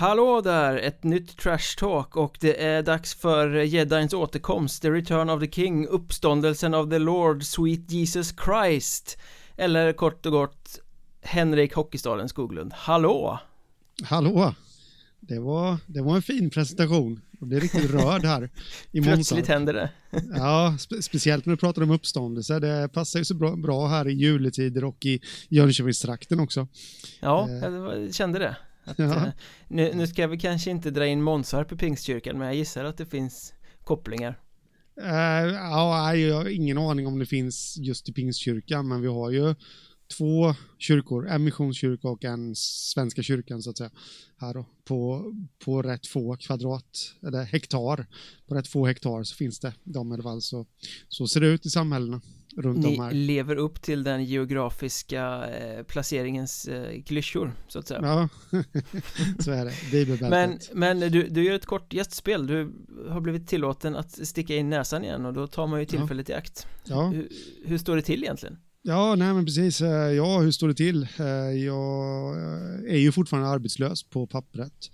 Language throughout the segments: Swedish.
Hallå där! Ett nytt Trash Talk och det är dags för Jedins återkomst, The Return of the King, uppståndelsen av the Lord, Sweet Jesus Christ Eller kort och gott Henrik Hockeystaden Skoglund, hallå! Hallå! Det var, det var en fin presentation. Jag blev riktigt rörd här i Plötsligt händer det. ja, spe speciellt när du pratar om uppståndelse. Det passar ju så bra, bra här i juletider och i Jönköpingstrakten också. Ja, eh. jag kände det. Att, ja. Eh, nu, nu ska vi kanske inte dra in Månsarp i Pingstkyrkan, men jag gissar att det finns kopplingar. Uh, ja, jag har ingen aning om det finns just i Pingstkyrkan, men vi har ju två kyrkor, en missionskyrka och en svenska kyrkan så att säga. Här då, på, på rätt få kvadrat, eller hektar, på rätt få hektar så finns det de i alla fall. Så, så ser det ut i samhällena runt Ni om här. Ni lever upp till den geografiska eh, placeringens eh, klyschor, så att säga. Ja, så är det. Bibelbältet. Men, men du, du gör ett kort gästspel. Du har blivit tillåten att sticka in näsan igen och då tar man ju tillfället ja. i akt. Ja. Hur, hur står det till egentligen? Ja, nej men precis. Eh, ja, hur står det till? Eh, jag eh, är ju fortfarande arbetslös på pappret.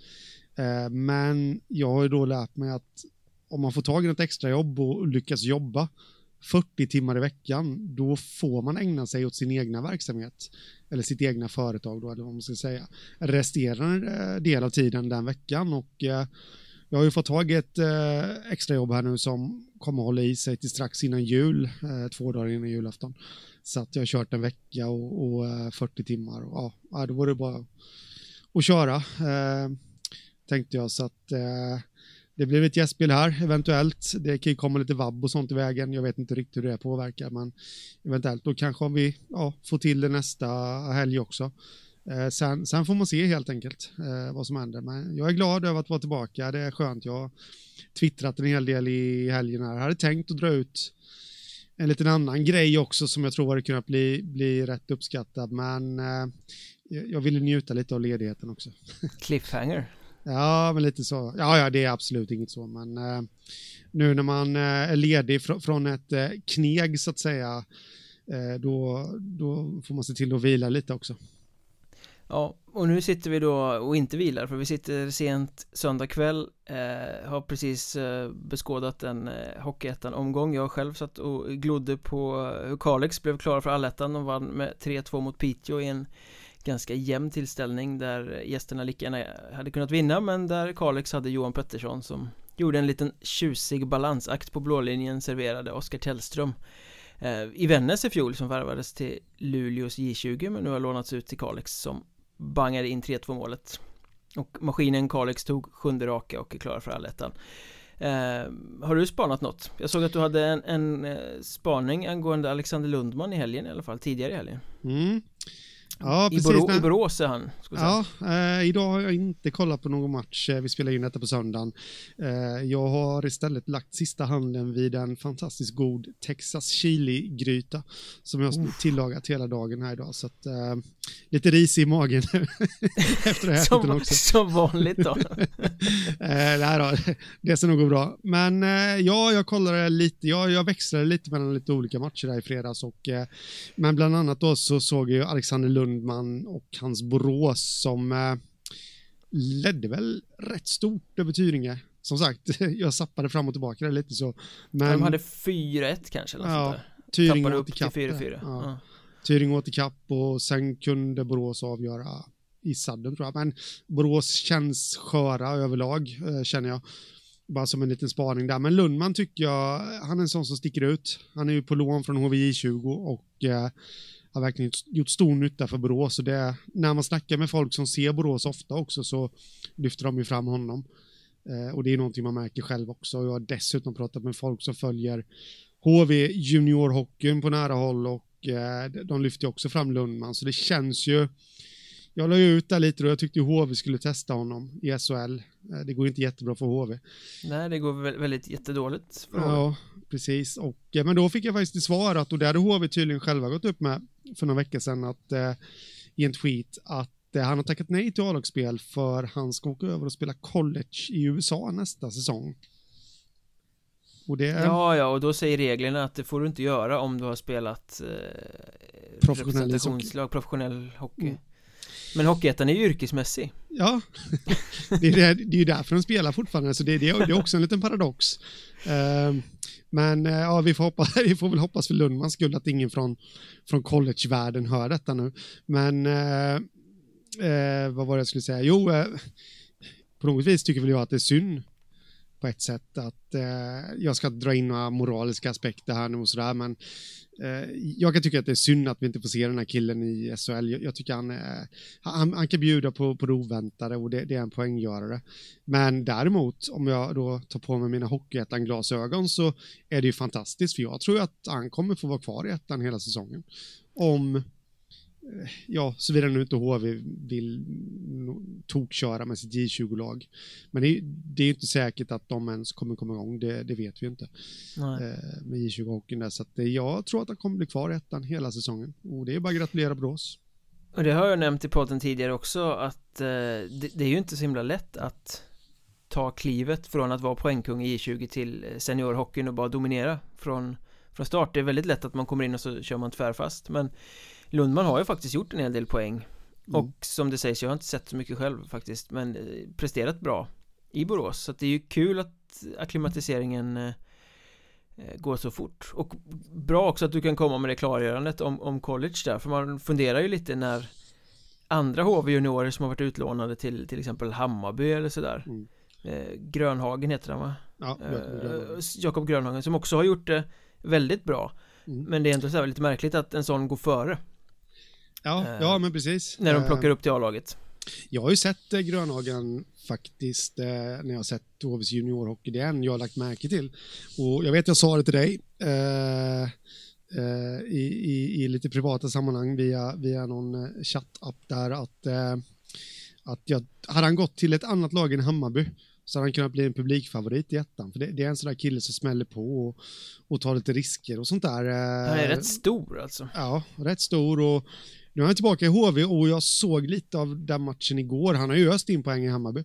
Men jag har ju då lärt mig att om man får tag i ett extrajobb och lyckas jobba 40 timmar i veckan, då får man ägna sig åt sin egna verksamhet. Eller sitt egna företag då, eller vad man ska säga. Resterande del av tiden den veckan och jag har ju fått tag i ett eh, extrajobb här nu som kommer hålla i sig till strax innan jul, eh, två dagar innan julafton. Så att jag har kört en vecka och, och eh, 40 timmar. Och, ja, då var det bara att köra, eh, tänkte jag. Så att eh, det blir ett gästspel här, eventuellt. Det kan ju komma lite vabb och sånt i vägen. Jag vet inte riktigt hur det påverkar, men eventuellt. Då kanske om vi ja, får till det nästa helg också. Eh, sen, sen, får man se helt enkelt eh, vad som händer. Men jag är glad över att vara tillbaka. Det är skönt. Jag har twittrat en hel del i helgen här. Jag hade tänkt att dra ut en liten annan grej också som jag tror hade kunnat bli, bli rätt uppskattad, men eh, jag ville njuta lite av ledigheten också. Cliffhanger? ja, men lite så. Ja, ja, det är absolut inget så, men eh, nu när man eh, är ledig fr från ett eh, kneg så att säga, eh, då, då får man se till att vila lite också. Ja, och nu sitter vi då och inte vilar för vi sitter sent söndag kväll. Eh, Har precis eh, beskådat en eh, Hockeyettan-omgång. Jag själv satt och glodde på hur Kalix blev klara för allettan. Och vann med 3-2 mot Piteå i en ganska jämn tillställning där gästerna lika gärna hade kunnat vinna men där Kalix hade Johan Pettersson som gjorde en liten tjusig balansakt på blålinjen serverade Oskar Tellström eh, i Vännäs i fjol som värvades till Luleås J20 men nu har lånats ut till Kalix som bangade in 3-2 målet och maskinen Kalix tog sjunde raka och är klara för allettan eh, Har du spanat något? Jag såg att du hade en, en eh, spaning angående Alexander Lundman i helgen i alla fall, tidigare i helgen mm. Ja, I, precis, Borå, I Borås är han. Ja, eh, idag har jag inte kollat på någon match. Eh, vi spelar in detta på söndagen. Eh, jag har istället lagt sista handen vid en fantastiskt god Texas chili-gryta som jag har tillagat hela dagen här idag. Så att, eh, lite ris i magen efter det som, också. Som vanligt då. eh, då, det ska nog gå bra. Men eh, ja, jag kollade lite. Jag, jag växlade lite mellan lite olika matcher där i fredags. Och, eh, men bland annat då så såg jag Alexander Lundman och hans Borås som eh, ledde väl rätt stort över Tyringe. Som sagt, jag sappade fram och tillbaka där lite så. Men... De hade 4-1 kanske? Eller ja, Tyringe åt ikapp. 4-4. Ja. Ja. Tyringe åt ikapp och sen kunde Borås avgöra i sadden tror jag. Men Borås känns sköra överlag, eh, känner jag. Bara som en liten spaning där. Men Lundman tycker jag, han är en sån som sticker ut. Han är ju på lån från HVI20 och eh, har verkligen gjort stor nytta för Borås. Och det, när man snackar med folk som ser Borås ofta också så lyfter de ju fram honom. Eh, och det är någonting man märker själv också. Jag har dessutom pratat med folk som följer HV juniorhockeyn på nära håll och eh, de lyfter också fram Lundman. Så det känns ju jag la ju ut där lite och jag tyckte HV skulle testa honom i SHL. Eh, det går inte jättebra för HV. Nej, det går väldigt jättedåligt för HV. Ja, precis. Och, men då fick jag faktiskt svarat och det hade HV tydligen själva gått upp med för några veckor sedan att, eh, i en tweet att eh, han har tackat nej till A-lagsspel för han ska åka över och spela college i USA nästa säsong. Och det... Ja, ja, och då säger reglerna att det får du inte göra om du har spelat eh, professionell hockey. professionell hockey. Mm. Men Hockeyettan är ju yrkesmässig. Ja, det är, det, är ju därför de spelar fortfarande, så det, det, är, det är också en liten paradox. Uh, men eh, ja, vi får, hoppa, vi får väl hoppas för Lundmans skull att ingen från, från collegevärlden hör detta nu. Men eh, eh vad var det jag skulle säga? Jo, eh, på något vis tycker väl jag att det är synd på ett sätt att eh, jag ska dra in några moraliska aspekter här nu och sådär, men Eh, jag kan tycka att det är synd att vi inte får se den här killen i SHL. Jag, jag tycker han, han, han, kan bjuda på, på det oväntade och det, det, är en poänggörare. Men däremot, om jag då tar på mig mina hockeyettan-glasögon så är det ju fantastiskt, för jag tror att han kommer få vara kvar i ettan hela säsongen. Om ja, såvida nu inte HV vill tokköra med sitt J20-lag. Men det är, det är inte säkert att de ens kommer komma igång, det, det vet vi inte. Nej. Eh, med J20-hockeyn där, så att jag tror att han kommer bli kvar i ettan hela säsongen. Och det är bara att gratulera Brås. Och det har jag nämnt i podden tidigare också, att eh, det, det är ju inte så himla lätt att ta klivet från att vara poängkung i J20 till seniorhockeyn och bara dominera från, från start. Det är väldigt lätt att man kommer in och så kör man tvärfast, men Lundman har ju faktiskt gjort en hel del poäng mm. Och som det sägs, jag har inte sett så mycket själv faktiskt Men eh, presterat bra I Borås, så det är ju kul att akklimatiseringen eh, eh, Går så fort Och bra också att du kan komma med det klargörandet om, om college där För man funderar ju lite när Andra HV-juniorer som har varit utlånade till till exempel Hammarby eller sådär mm. Grönhagen heter han va? Ja, Jakob Grönhagen som också har gjort det väldigt bra mm. Men det är ändå så lite märkligt att en sån går före Ja, eh, ja men precis. När de plockar upp till A-laget. Jag har ju sett eh, Grönhagen faktiskt eh, när jag har sett HVs juniorhockey. Det är en jag har lagt märke till. Och jag vet jag sa det till dig eh, eh, i, i, i, lite privata sammanhang via, via någon eh, chattapp där att, eh, att jag, hade han gått till ett annat lag än Hammarby så hade han kunnat bli en publikfavorit i ettan. För det, det är en sån där kille som smäller på och, och tar lite risker och sånt där. Han är rätt stor alltså. Ja, rätt stor och nu är han tillbaka i HV och jag såg lite av den matchen igår. Han har ju öst in poäng i Hammarby.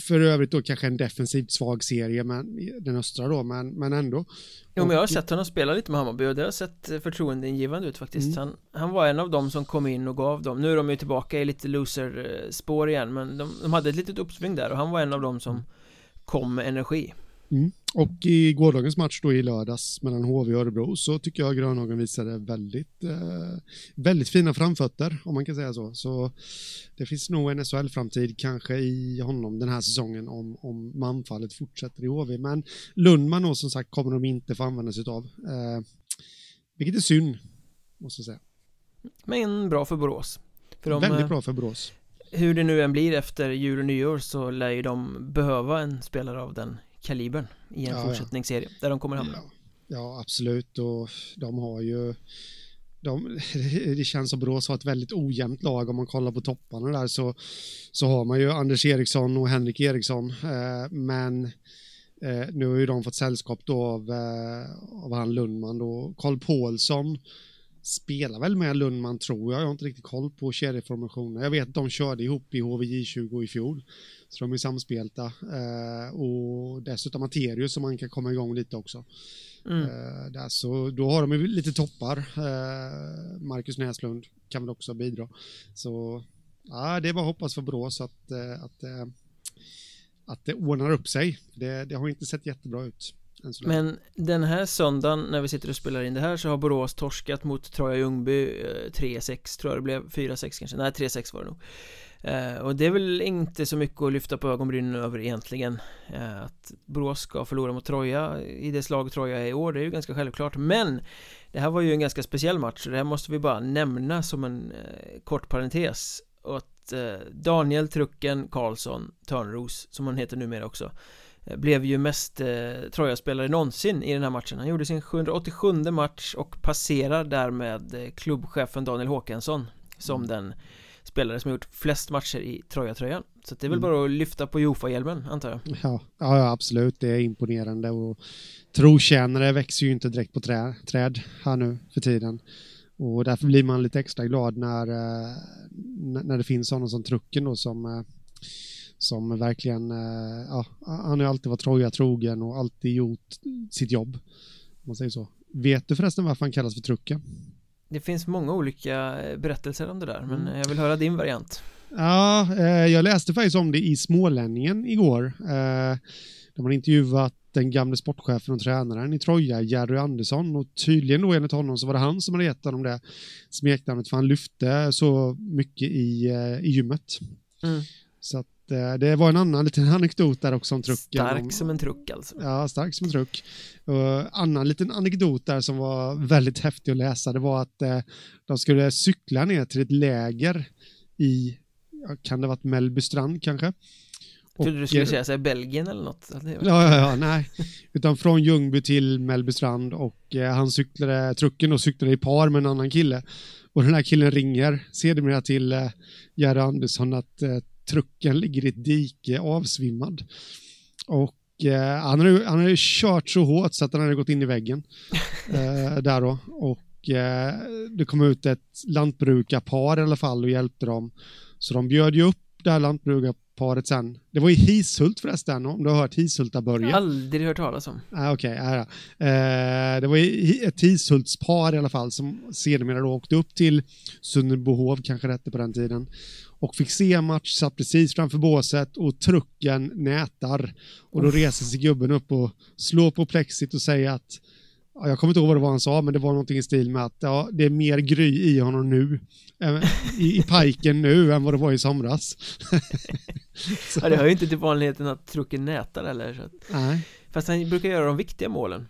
För övrigt då kanske en defensivt svag serie, men, den östra då, men, men ändå. Jo, men jag har sett honom spela lite med Hammarby och det har sett förtroendeingivande ut faktiskt. Mm. Han, han var en av dem som kom in och gav dem. Nu är de ju tillbaka i lite loser-spår igen, men de, de hade ett litet uppsving där och han var en av dem som kom med energi. Mm. Och i gårdagens match då i lördags mellan HV och Örebro så tycker jag Grönhagen visade väldigt, eh, väldigt fina framfötter om man kan säga så. Så det finns nog en SHL-framtid kanske i honom den här säsongen om, om manfallet fortsätter i HV. Men Lundman då som sagt kommer de inte få använda sig av. Eh, vilket är synd, måste jag säga. Men bra för Borås. För de, väldigt bra för Borås. Hur det nu än blir efter jul och nyår så lär ju de behöva en spelare av den kalibern i en ja, fortsättningsserie där de kommer hamna. Ja, ja, absolut. Och de har ju de, det känns som Borås har ett väldigt ojämnt lag. Om man kollar på topparna där så, så har man ju Anders Eriksson och Henrik Eriksson. Eh, men eh, nu har ju de fått sällskap då av, eh, av han Lundman då. Karl Paulsson spelar väl med Lundman tror jag, jag har inte riktigt koll på kedjeformationen. Jag vet att de körde ihop i HVJ20 i fjol. Så de är samspelta. Eh, och dessutom Materius som man kan komma igång lite också. Mm. Eh, där, så då har de ju lite toppar. Eh, Marcus Näslund kan väl också bidra. Så ja, det är bara att hoppas för Borås att, eh, att, eh, att det ordnar upp sig. Det, det har inte sett jättebra ut. Men den här söndagen när vi sitter och spelar in det här så har Borås torskat mot Troja Ljungby eh, 3-6 tror jag det blev. 4-6 kanske, nej 3-6 var det nog. Eh, och det är väl inte så mycket att lyfta på ögonbrynen över egentligen eh, Att Borås ska förlora mot Troja i det slag Troja är i år, det är ju ganska självklart. Men Det här var ju en ganska speciell match, så det här måste vi bara nämna som en kort parentes. Och att Daniel Trucken Karlsson Törnros, som han heter numera också blev ju mest eh, Troja-spelare någonsin i den här matchen. Han gjorde sin 787 match och passerar därmed eh, klubbchefen Daniel Håkansson Som mm. den spelare som har gjort flest matcher i Troja-tröjan. Så det är väl mm. bara att lyfta på Jofa-hjälmen antar jag. Ja, ja, absolut, det är imponerande och trotjänare växer ju inte direkt på trä, träd här nu för tiden. Och därför blir man lite extra glad när, eh, när det finns sådana som Trucken då som eh, som verkligen, eh, ja, han har alltid varit Troja trogen och alltid gjort sitt jobb. Om man säger så. Vet du förresten varför han kallas för Trucke? Det finns många olika berättelser om det där, men mm. jag vill höra din variant. Ja, eh, jag läste faktiskt om det i Smålänningen igår. Eh, de har intervjuat den gamle sportchefen och tränaren i Troja, Jerry Andersson. Och tydligen då enligt honom så var det han som hade gett honom det smeknamnet för han lyfte så mycket i, eh, i gymmet. Mm. Så att eh, det var en annan liten anekdot där också om trucken. Stark om, som en truck alltså. Ja, stark som en truck. Och annan liten anekdot där som var väldigt häftig att läsa, det var att eh, de skulle cykla ner till ett läger i, kan det ha varit Mellbystrand kanske? Jag trodde du skulle Och- säga så här, Belgien eller något. Ja, ja, ja, nej. Utan från Ljungby till Mellbystrand och eh, han cyklade, trucken och cyklade i par med en annan kille. Och den här killen ringer sedermera till eh, Jerry Andersson att eh, trucken ligger i ett dike avsvimmad. Och eh, han hade, han hade kört så hårt så att han hade gått in i väggen. Eh, där då. Och eh, det kom ut ett lantbrukarpar i alla fall och hjälpte dem. Så de bjöd ju upp det här lantbrukarparet sen. Det var i Hishult förresten, om du har hört Hishulta-Börje. Aldrig hört talas om. Ah, Okej, ja, ja. Eh, det var ett Hishultspar i alla fall som sedermera då åkte upp till Sunnerbohov, kanske det hette på den tiden, och fick se match, satt precis framför båset och trucken nätar. Och då reser sig gubben upp och slår på plexit och säger att Ja, jag kommer inte ihåg vad det var han sa, men det var någonting i stil med att ja, det är mer gry i honom nu, i, i piken nu, än vad det var i somras. Så- Ja, det hör ju inte till vanligheten att trucken nätar eller så Nej. Fast han brukar göra de viktiga målen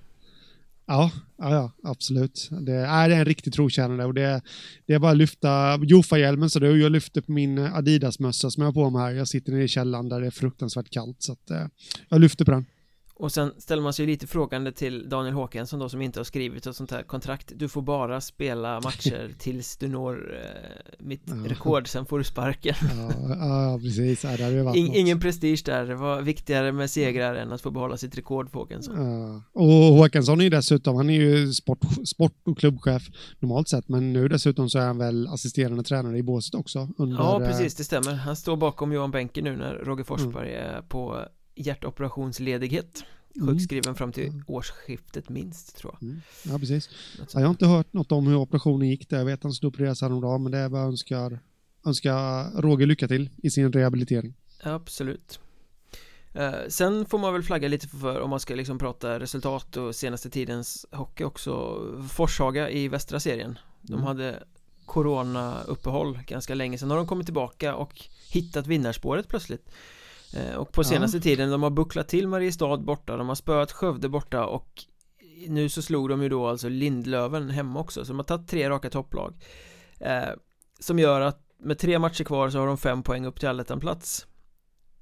Ja, ja, ja absolut. Det är, det är en riktig trotjänare och det, det är bara att lyfta Jofa-hjälmen så jag lyfter på min Adidas-mössa som jag har på mig här. Jag sitter nere i källaren där det är fruktansvärt kallt så att eh, jag lyfter på den. Och sen ställer man sig lite frågande till Daniel Håkansson då som inte har skrivit ett sånt här kontrakt Du får bara spela matcher tills du når eh, mitt Ja. rekord, sen får du sparken Ja, ja precis. Ja, det varit In, något. Ingen prestige där, det var viktigare med segrar än att få behålla sitt rekord för Håkansson Ja. Och Håkansson är ju dessutom, han är ju sport, sport och klubbchef normalt sett, men nu dessutom så är han väl assisterande tränare i båset också. Under, Ja, eh, precis, det stämmer. Han står bakom Johan Benke nu när Roger Forsberg är på hjärtoperationsledighet Mm. Sjukskriven fram till årsskiftet minst, tror jag Mm. Ja, precis. Jag har inte hört något om hur operationen gick där. Jag vet att han på deras häromdagen, men det är bara önskar, önskar Roger lycka till i sin rehabilitering. Absolut eh, Sen får man väl flagga lite för om man ska liksom prata resultat och senaste tidens hockey också Forshaga i västra serien De Mm. hade Corona-uppehåll ganska länge Sen har de kommit tillbaka och hittat vinnarspåret plötsligt Och på Ja. senaste tiden, de har bucklat till Mariestad borta De har spöat Skövde borta och Nu så slog de ju då alltså Lindlöven hemma också Så de har tagit tre raka topplag eh, Som gör att med tre matcher kvar så har de fem poäng upp till allettan-plats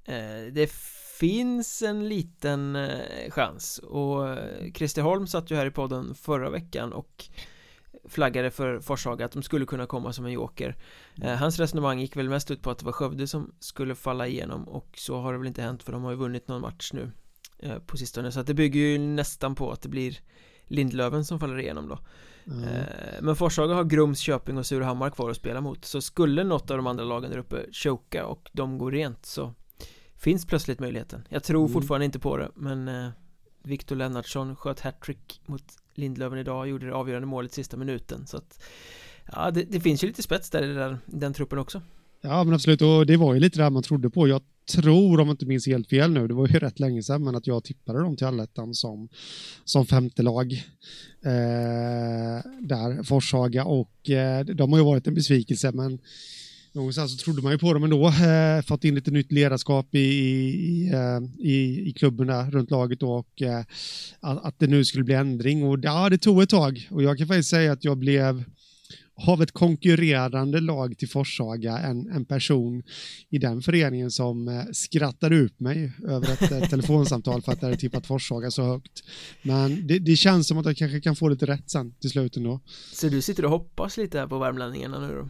Eh, Det finns en liten eh, chans och eh, Christer Holm satt ju här i podden förra veckan och flaggade för Forshaga att de skulle kunna komma som en joker. Eh, Hans resonemang gick väl mest ut på att det var Skövde som skulle falla igenom och så har det väl inte hänt för de har ju vunnit någon match nu eh, på sistone. Så att det bygger ju nästan på att det blir Lindlöven som faller igenom då. Mm. Eh, Men Forshaga har Grums, Köping och Surahammar kvar att spela mot. Så skulle något av de andra lagen där uppe choka och de går rent så Finns plötsligt möjligheten. Jag tror Mm. fortfarande inte på det men Viktor Lennartsson sköt hattrick mot Lindlöven idag gjorde det avgörande målet sista minuten så att Ja det, det finns ju lite spets där i den, den truppen också Ja, men absolut. Och det var ju lite det här man trodde på. Jag tror, om jag inte minns helt fel nu, det var ju rätt länge sedan, men att jag tippade dem till allettan som, som femte lag. Eh, där, Forshaga. Och eh, de har ju varit en besvikelse, men någonstans så trodde man ju på dem ändå. Eh, fått in lite nytt ledarskap i, i, i, eh, i klubben där, runt laget då, och eh, att, att det nu skulle bli ändring. Och ja, det tog ett tag. Och jag kan faktiskt säga att jag blev av ett konkurrerande lag till Forshaga en, en person i den föreningen som eh, skrattade ut mig över ett eh, telefonsamtal för att jag hade tippat Forshaga så högt. Men det, det känns som att jag kanske kan få lite rätt sen till slut ändå. Så du sitter och hoppas lite här på värmlänningarna nu då?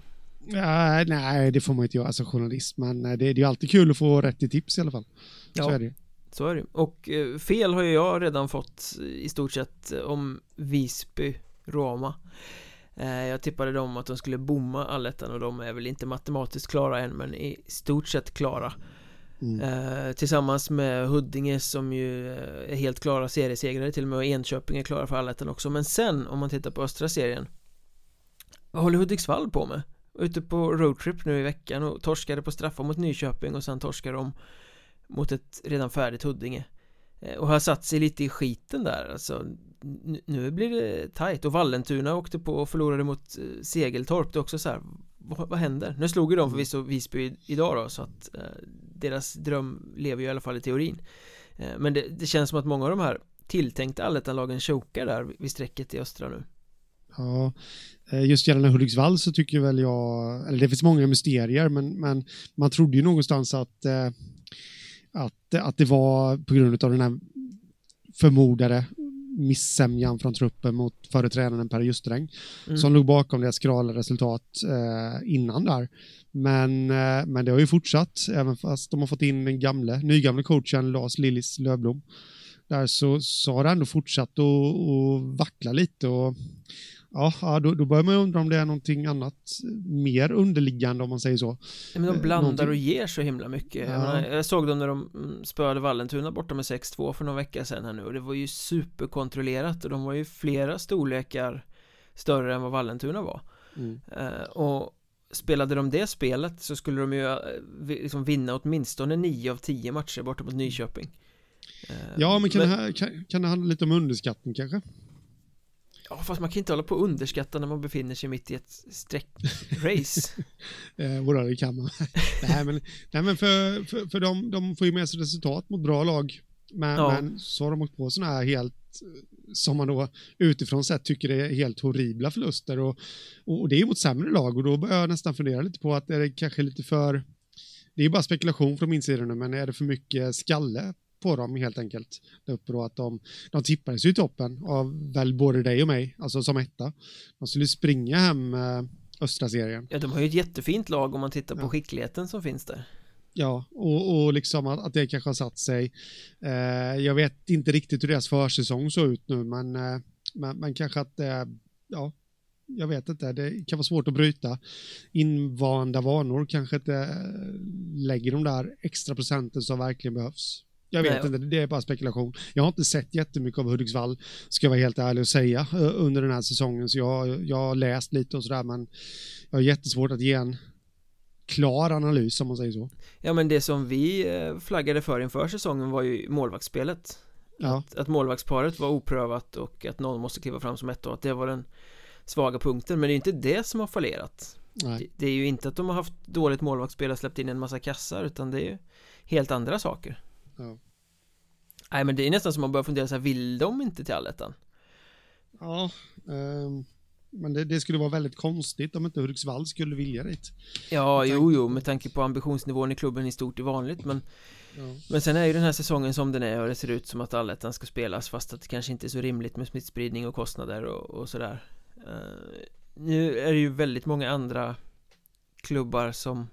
Ja, nej, det får man inte göra som journalist, men eh, det, det är ju alltid kul att få rätt i tips i alla fall. Så Ja. är det. Så är det Och eh, fel har ju jag redan fått i stort sett om Visby Roma eh, Jag tippade dem att de skulle bomma allettan och de är väl inte matematiskt klara än men i stort sett klara Mm. Tillsammans med Huddinge som ju är helt klara seriesegrare till och med och Enköping är klara för allettan också Men sen om man tittar på östra serien Vad håller Hudiksvall på med? Ute på roadtrip nu i veckan och torskade på straffar mot Nyköping och sen torskade de mot ett redan färdigt Huddinge. Eh, och har satt sig lite i skiten där alltså nu blir det tajt och Vallentuna åkte på och förlorade mot eh, Segeltorp. Det är också så här vad, vad händer? Nu slog ju de förvisso Visby idag då så att eh, deras dröm lever ju i alla fall i teorin. Eh, men det, det, känns som att många av de här tilltänkta allettanlagen chokar där vid strecket i östra nu Ja, eh, just gällande Hudiksvall så tycker väl jag, eller det finns många mysterier, men, men man trodde ju någonstans att, eh, att, att det var på grund av den här förmodade missämjan från truppen mot företrädaren Per Justräng mm. som låg bakom deras skrala resultat eh, innan där. Men, eh, men det har ju fortsatt, även fast de har fått in den gamle, nygamle coachen Lars Lillis Lövblom. Där så, så har det ändå fortsatt att vackla lite och ja, då, då börjar man undra om det är någonting annat mer underliggande om man säger så. Men de blandar någonting... och ger så himla mycket. Ja. Jag, såg dem när de mm, spöade Vallentuna borta med 6-2 för några veckor sedan här nu och det var ju superkontrollerat och de var ju flera storlekar större än vad Vallentuna var. Mm. Uh, och spelade de det spelet så skulle de ju liksom vinna åtminstone 9 av 10 matcher borta mot Nyköping. Ja, men kan, men... Det här, kan, kan det handla lite om underskattning kanske? Ja, fast man kan inte hålla på och underskatta när man befinner sig mitt i ett sträckrace. eh, det kan man. nej, men, nej, men för, för, för de, de får ju med sig resultat mot bra lag. Men, ja. men så har de åkt på sådana här helt, som man då utifrån sett tycker är helt horribla förluster. Och, och det är mot sämre lag och då börjar jag nästan fundera lite på att är det kanske lite för det är bara spekulation från min sida nu, men är det för mycket skalle på dem helt enkelt. Där uppe då att de, de tippades ju i toppen av väl både dig och mig, alltså som etta. De skulle springa hem eh, östra serien. Ja, de har ju ett jättefint lag om man tittar på ja. skickligheten som finns där. Ja, och, och liksom att, att det kanske har satt sig. Eh, jag vet inte riktigt hur deras försäsong såg ut nu, men, eh, men, men kanske att eh, ja, jag vet inte, det kan vara svårt att bryta invanda vanor, kanske inte eh, lägger de där extra procenten som verkligen behövs. Jag vet Nej. inte, det är bara spekulation. Jag har inte sett jättemycket av Hudiksvall, ska jag vara helt ärlig och säga, under den här säsongen. Så jag, jag har läst lite och sådär, men jag har jättesvårt att ge en klar analys om man säger så. Ja, men det som vi eh, flaggade för inför säsongen var ju målvaktsspelet. Ja. Att, att målvaktsparet var oprövat och att någon måste kliva fram som ett och att det var den svaga punkten. Men det är inte det som har fallerat. Det, det är ju inte att de har haft dåligt målvaktsspel och släppt in en massa kassar, utan det är ju helt andra saker. Ja. Nej men det är nästan som man börjar fundera så här, vill de inte till allettan? Ja, um, men det, det, skulle vara väldigt konstigt om inte Hudiksvall skulle vilja dit. Ja, jo, jo, med tanke på ambitionsnivån i klubben i stort är vanligt, men ja. Men sen är ju den här säsongen som den är och det ser ut som att allettan ska spelas fast att det kanske inte är så rimligt med smittspridning och kostnader och, och sådär. Uh, nu är det ju väldigt många andra klubbar som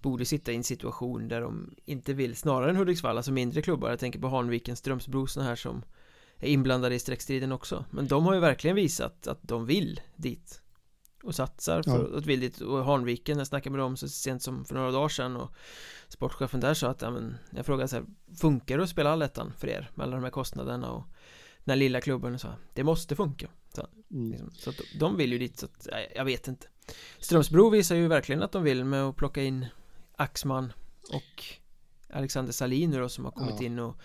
borde sitta i en situation där de inte vill snarare än Hudiksvall, alltså mindre klubbar. Jag tänker på Hanviken, Strömsbro sådana här som är inblandade i streckstriden också. Men de har ju verkligen visat att de vill dit och satsar för ja. att vill dit. Och Hanviken, jag snackade med dem så sent som för några dagar sedan och sportchefen där sa att ja, men, jag frågade så här, funkar det att spela allettan för er med alla de här kostnaderna? Och den här lilla klubben sa det måste funka. Så, mm. liksom, så att de vill ju dit så att, jag vet inte. Strömsbro visar ju verkligen att de vill med att plocka in Axman och Alexander Salin nu då som har kommit ja. in och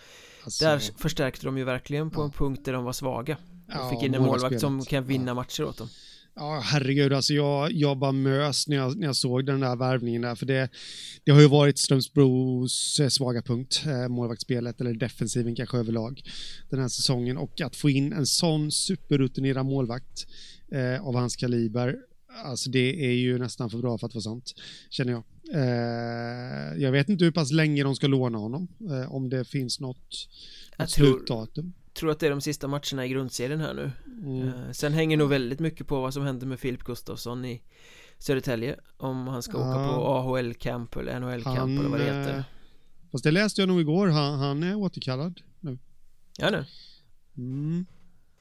alltså, där förstärkte de ju verkligen på ja. en punkt där de var svaga. Och ja, fick in en målvakt som kan vinna matcher åt dem. Ja, herregud, alltså jag, jag bara mös när jag, när jag såg den där värvningen där, för det, det har ju varit Strömsbros eh, svaga punkt, eh, målvaktsspelet, eller defensiven kanske överlag, den här säsongen, och att få in en sån superrutinerad målvakt eh, av hans kaliber, alltså det är ju nästan för bra för att vara sant, känner jag. Eh, jag vet inte hur pass länge de ska låna honom, eh, om det finns något, något slutdatum. Jag tror att det är de sista matcherna i grundserien här nu. Mm. Eh, sen hänger nog väldigt mycket på vad som händer med Filip Gustafsson i Södertälje. Om han ska åka på AHL-camp eller NHL-camp eller vad det heter. Eh, fast det läste jag nog igår, han, han är återkallad nu. Ja nu. Mm.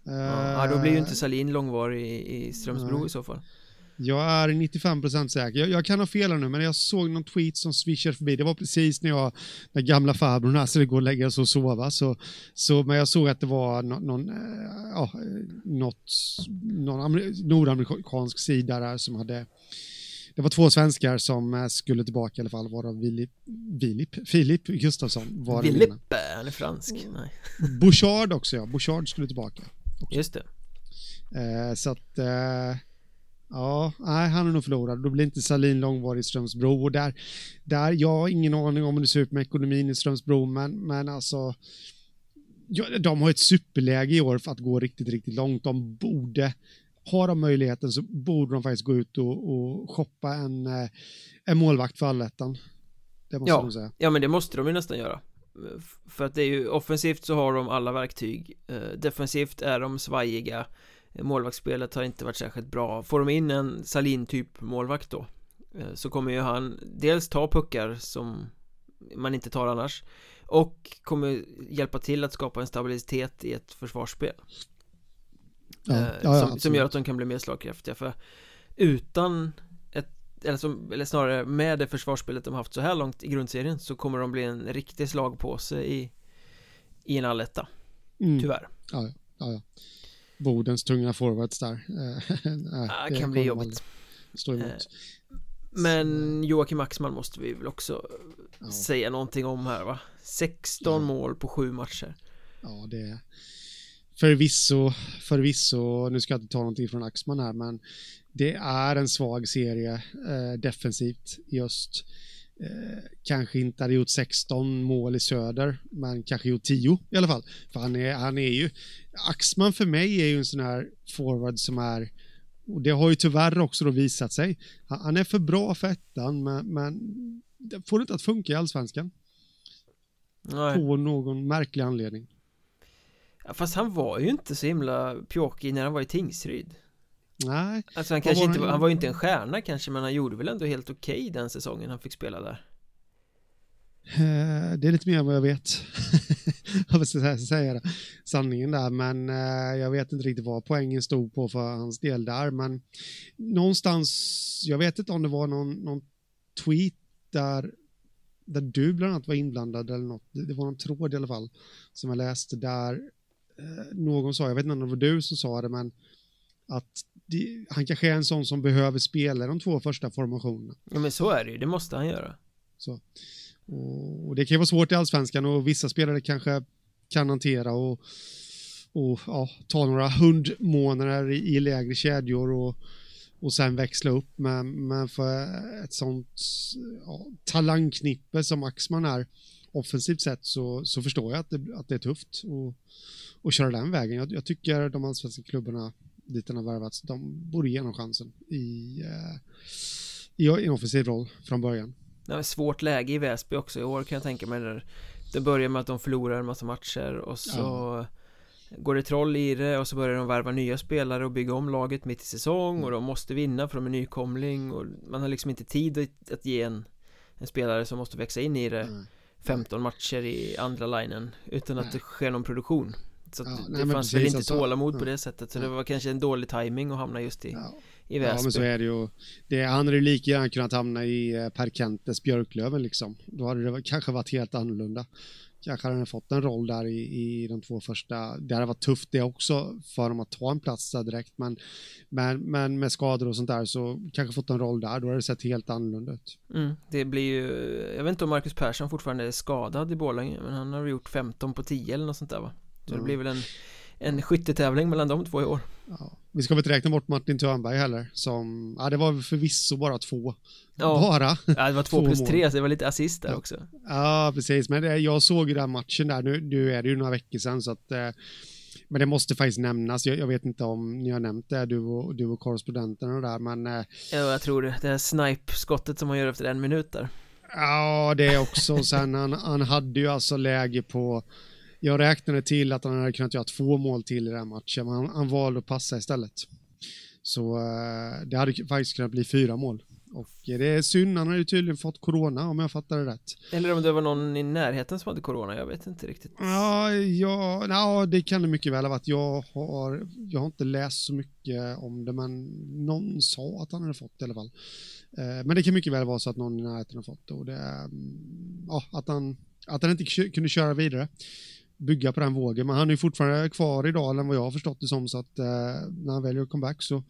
Ja, då blir ju inte Salin långvarig i, i Strömsbro Nej. i så fall. Jag är 95% säker. Jag, jag, kan ha fel nu, men jag såg någon tweet som swishade förbi. Det var precis när jag, när gamla farbrorn här skulle gå och lägga sig och sova. Så, så, men jag såg att det var någon, någon, äh, ja, något, någon nordamerikansk sida där som hade det var två svenskar som eh, skulle tillbaka i alla fall, varav Filip, Filip, Filip Gustafsson var Filip, han är fransk. Mm. Nej. Bouchard också ja, Bouchard skulle tillbaka. Också. Just det. Eh, så att, eh, ja, nej, han är nog förlorad. Då blir inte Salin långvarig i Strömsbro. Och där, där, jag har ingen aning om hur det ser ut med ekonomin i Strömsbro, men, men alltså, ja, de har ett superläge i år för att gå riktigt, riktigt långt. De borde, har de möjligheten så borde de faktiskt gå ut och, och shoppa en, eh, en målvakt för allettan. Det måste Ja. de säga. Ja men det måste de ju nästan göra För att det är ju offensivt så har de alla verktyg Eh, Defensivt är de svajiga Målvaktsspelet har inte varit särskilt bra. Får de in en Salin typ målvakt då eh, Så kommer ju han dels ta puckar som man inte tar annars Och kommer hjälpa till att skapa en stabilitet i ett försvarsspel. Ja, eh, ja, ja, som, som gör att de kan bli mer slagkraftiga för utan ett, eller, som, eller snarare med det försvarsspelet de haft så här långt i grundserien så kommer de bli en riktig slagpåse i i en alletta, Mm. tyvärr. Ja, ja, ja. Bodens tunga forwards där. Eh, ah, det kan bli kommer jobbigt Stå emot. Eh, Men Joakim Axman måste vi väl också Ja. säga någonting om här va 16 Ja. mål på sju matcher Ja, det är förvisso, förvisso, nu ska jag inte ta någonting från Axman här, men det är en svag serie eh, defensivt i öst. Eh, kanske inte hade gjort 16 mål i söder, men kanske gjort 10 i alla fall. För han är, han är ju, Axman för mig är ju en sån här forward som är, och det har ju tyvärr också då visat sig, han, han är för bra för ettan, men, men det får det inte att funka i allsvenskan. Nej. På någon märklig anledning. Ja, Fast han var ju inte så himla pjåkig när han var i Tingsryd Nej, Alltså han kanske var inte, han- var- ju inte en stjärna kanske men han gjorde väl ändå helt okej den säsongen han fick spela där. Eh, Det är lite mer än vad jag vet. jag ska säga- det. sanningen där, men eh, jag vet inte riktigt vad poängen stod på för hans del där, men någonstans, jag vet inte om det var någon, någon tweet där, där du bland annat var inblandad eller något, det det var någon tråd i alla fall som jag läste där. Eh, någon sa, jag vet inte om det var du som sa det, men att det, han kanske är en sån som behöver spela de två första formationerna. Ja men så är det ju, det måste han göra Så. Och, och det kan ju vara svårt i allsvenskan och vissa spelare kanske kan hantera och, och ja, ta några hundmånader i, i lägre kedjor och, och sen växla upp. Men, men för ett sånt ja, talangknippe som Axman är offensivt sett så, så förstår jag att det, att det är tufft att, att köra den vägen. Jag, jag tycker de allsvenska klubbarna dit den har värvats, de borde ge honom chansen i, eh, i, en offensiv roll från början. Det ett svårt läge i Väsby också i år kan jag tänka mig där Det börjar med att de förlorar en massa matcher och så Går det troll i det och så börjar de värva nya spelare och bygga om laget mitt i säsong och de måste vinna för de är nykomling och man har liksom inte tid att, ge en En spelare som måste växa in i det Nej. 15 matcher i andra linen utan att Nej. det sker någon produktion Så Ja, det nej, men fanns väl inte alltså, tålamod på ja. det sättet så Ja. det var kanske en dålig timing att hamna just i, Ja. i Ja, Väsby men så är det ju. Det, han hade ju lika gärna kunnat hamna i eh, Per Kentes Björklöven liksom. Då hade det kanske varit helt annorlunda. Kanske hade han fått en roll där i, i de två första. Det hade varit tufft det också för dem att ta en plats där direkt. Men, men, men med skador och sånt där så kanske fått en roll där. Då hade det sett helt annorlunda ut. mm, Det blir ju Jag vet inte om Marcus Persson fortfarande är skadad i Borlänge Men han har gjort 15 på 10 eller något sånt där va Så det Mm. blir väl en En skyttetävling mellan de två i år Ja. Vi ska väl inte räkna bort Martin Törnberg heller. Som, ja, det var förvisso bara två. Ja. Bara. Ja det var två Två plus mål. tre så det var lite assist där Ja. också Ja, precis. Men det, jag såg ju den matchen där. Nu, nu är det ju några veckor sedan så att eh, men det måste faktiskt nämnas. Jag, jag vet inte om ni har nämnt det, du och, du och korrespondenterna där, men eh, Ja jag tror det, det här snipe-skottet som han gör efter en minut där ja, det är också. Sen han, han hade ju alltså läge på, jag räknade till att han hade kunnat göra två mål till i den matchen, men han, han valde att passa istället. Så eh, det hade faktiskt kunnat bli fyra mål. Och det är synd, han har ju tydligen fått corona om jag fattar det rätt. Eller om det var någon i närheten som hade corona, jag vet inte riktigt Ja, ja, ja, det kan det mycket väl ha varit. Jag har, jag har inte läst så mycket om det, men någon sa att han hade fått det i alla fall. Eh, Men det kan mycket väl vara så att någon i närheten har fått det och det, mm, ja, att han, att han inte kunde köra vidare. Bygga på den vågen. Men han är ju fortfarande kvar i Dalen vad jag har förstått det som. Så att eh, när han väljer comeback så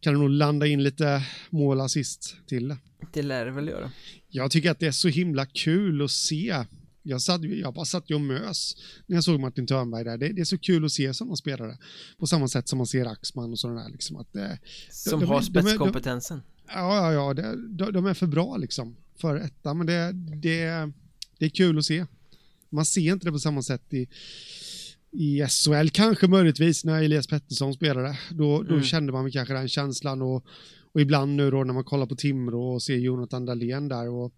kan det nog landa in lite mål assist till det. Det lär det väl göra. Jag tycker att det är så himla kul att se. Jag, satt, jag bara satt ju och mös när jag såg Martin Törnberg där. Det, det är så kul att se sådana spelare. På samma sätt som man ser Axman och sådana där. Liksom, att, eh, som de, har spetskompetensen. De, ja, ja, ja. De, de, är för bra liksom för etta. Men det, det, det är kul att se. Man ser inte det på samma sätt i, i SHL, kanske möjligtvis när Elias Pettersson spelade. Då, då mm. kände man kanske den känslan och, och ibland nu då när man kollar på Timrå och ser Jonathan Dahlén där och,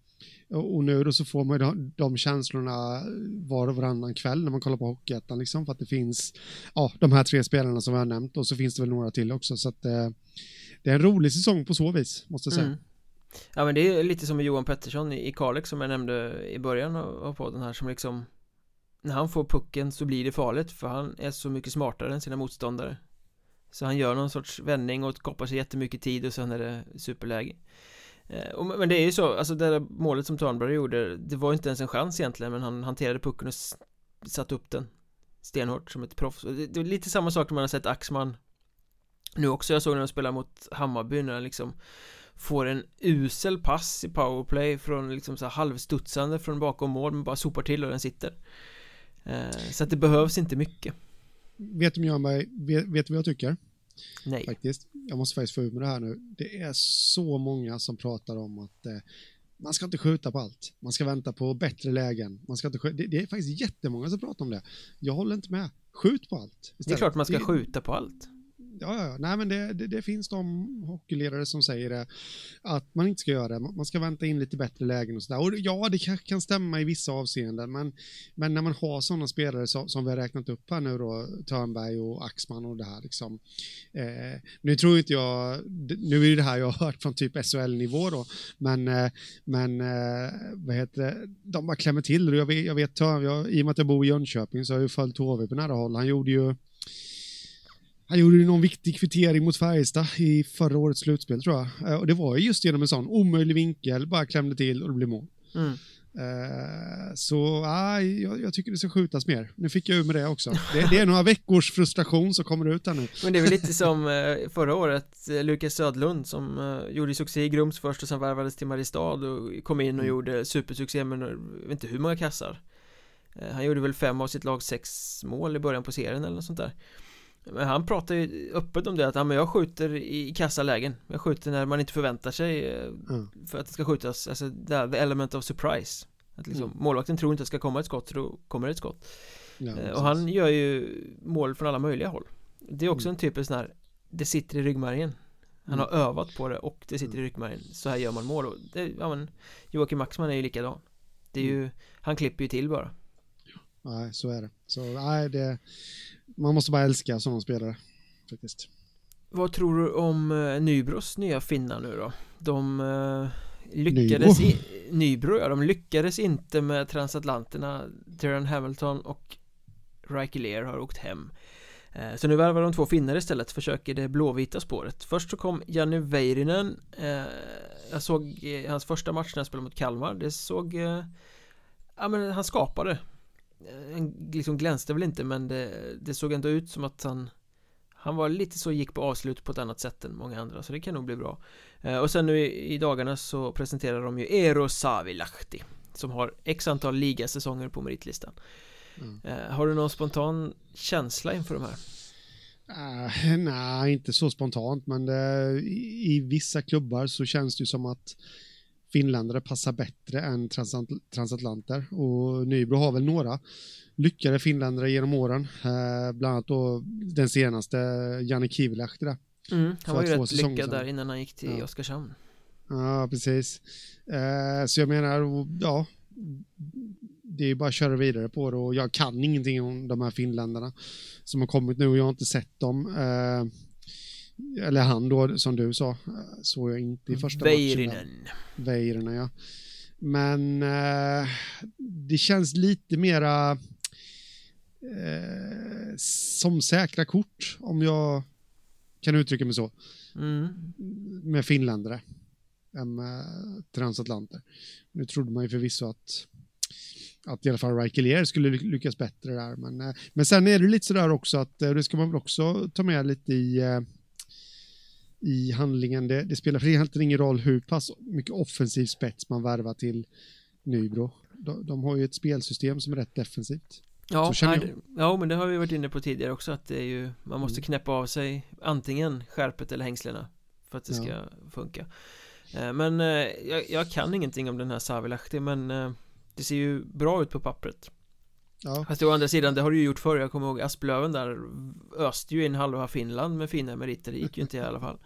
och nu då så får man de, de känslorna var och varannan kväll när man kollar på Hockeyettan liksom för att det finns ja, de här tre spelarna som jag har nämnt och så finns det väl några till också så att eh, det är en rolig säsong på så vis måste jag säga. Mm. Ja men det är lite som med Johan Pettersson i Kalix som jag nämnde i början av podden här som liksom När han får pucken så blir det farligt för han är så mycket smartare än sina motståndare. Så han gör någon sorts vändning och koppar sig jättemycket tid och sen är det superläge. Eh, men det är ju så, alltså det där målet som Törnberg gjorde Det var inte ens en chans egentligen men han hanterade pucken och satte upp den Stenhårt som ett proffs. Det är lite samma sak som man har sett Axman Nu också, jag såg när de spelade mot Hammarby när han liksom Får en usel pass i powerplay från liksom så halvstudsande från bakom mål men bara sopar till och den sitter eh, Så att det behövs inte mycket Vet du Mjörnberg, vet, vet du vad jag tycker? Nej Faktiskt, jag måste faktiskt få ur med det här nu Det är så många som pratar om att eh, man ska inte skjuta på allt. Man ska vänta på bättre lägen. Man ska inte skjuta. Det, det är faktiskt jättemånga som pratar om det. Jag håller inte med. Skjut på allt. Istället. Det är klart man ska skjuta på allt ja, ja, nej men det, det, det, finns de hockeyledare som säger det, att man inte ska göra det, man ska vänta in lite bättre lägen och sådär. Och ja, det kan, kan stämma i vissa avseenden, men, men när man har sådana spelare som, som vi har räknat upp här nu då, Törnberg och Axman och det här liksom. Eh, nu tror inte jag, nu är det här jag har hört från typ SHL-nivå då, men, eh, men eh, vad heter det, de bara klämmer till. Jag vet, jag vet jag, i och med att jag bor i Jönköping så har jag ju följt HV på nära håll. Han gjorde ju han gjorde ju någon viktig kvittering mot Färjestad i förra årets slutspel tror jag. Eh, och det var ju just genom en sån omöjlig vinkel, bara klämde till och det blev mål. Mm. Uh, så uh, jag, jag, tycker det ska skjutas mer. Nu fick jag ur med det också. Det, det, är några veckors frustration som kommer ut här nu. Men det är väl lite som uh, förra året, Lukas Södlund som gjorde succé i Grums först och sen värvades till Mariestad och kom in och mm. gjorde supersuccé med jag vet inte hur många kassar. han gjorde väl fem av sitt lag sex mål i början på serien eller något sånt där. Men han pratar ju öppet om det att ja, men jag skjuter i kassalägen Jag skjuter när man inte förväntar sig eh, mm. För att det ska skjutas Alltså the element of surprise att liksom, mm. Målvakten tror inte att det ska komma ett skott så då kommer det ett skott ja, eh, Och han gör ju mål från alla möjliga håll Det är också mm. en typisk sån här Det sitter i ryggmärgen Han har mm. övat på det och det sitter i mm. ryggmärgen Så här gör man mål och det, ja, men, Joakim Maxman är ju likadan Det är ju mm. Han klipper ju till bara Nej, så är det. Så nej, det man måste bara älska sådana spelare faktiskt. Vad tror du om eh, Nybros nya finnar nu då? De eh, lyckades i, Nybro ja, de lyckades inte med transatlanterna. Tyrion Hamilton och Riker har åkt hem. Eh, Så nu värvar de två finnar istället, försöker det blåvita spåret. Först så kom Janne Väyrynen Jag såg hans första match när han spelade mot Kalmar. Det såg Ja men han skapade han liksom glänste väl inte men det, det, såg ändå ut som att han Han var lite så gick på avslut på ett annat sätt än många andra så det kan nog bli bra eh, Och sen nu i, i dagarna så presenterar de ju Eero Savilahti Som har x antal ligasäsonger på meritlistan mm. eh, Har du någon spontan känsla inför de här? Uh, nej, inte så spontant men uh, i, i vissa klubbar så känns det ju som att finländare passar bättre än transatlanter och Nybro har väl några lyckade finländare genom åren, eh, bland annat då den senaste Janne Kivilahti där. Mm, han var ju rätt lyckad där innan han gick till ja. Oskarshamn. Ja, precis. Eh, så jag menar, ja, det är bara att köra vidare på det och jag kan ingenting om de här finländarna som har kommit nu och jag har inte sett dem. Eh, eller han då, som du sa, såg jag inte i första Väirinen. matchen. Väirinen. ja. Men eh, det känns lite mera eh, som säkra kort, om jag kan uttrycka mig så. Mm. Med finländare än med transatlanter. Nu trodde man ju förvisso att att i alla fall Raikelier skulle lyckas bättre där. Men, eh, men sen är det lite sådär också att det ska man väl också ta med lite i, i handlingen. Det, det spelar för egentligen ingen roll hur pass mycket offensiv spets man värvar till Nybro. De, de har ju ett spelsystem som är rätt defensivt. Ja, nej, ja, men det har vi varit inne på tidigare också att det är ju Man måste mm. knäppa av sig antingen skärpet eller hängslena För att det ska ja. funka eh, Men eh, jag, jag, kan ingenting om den här Savilahti men eh, Det ser ju bra ut på pappret Ja. Fast å andra sidan, det har du ju gjort förr. Jag kommer ihåg Asplöven där Öste ju in halva Finland med fina meriter. Det gick ju inte i alla fall.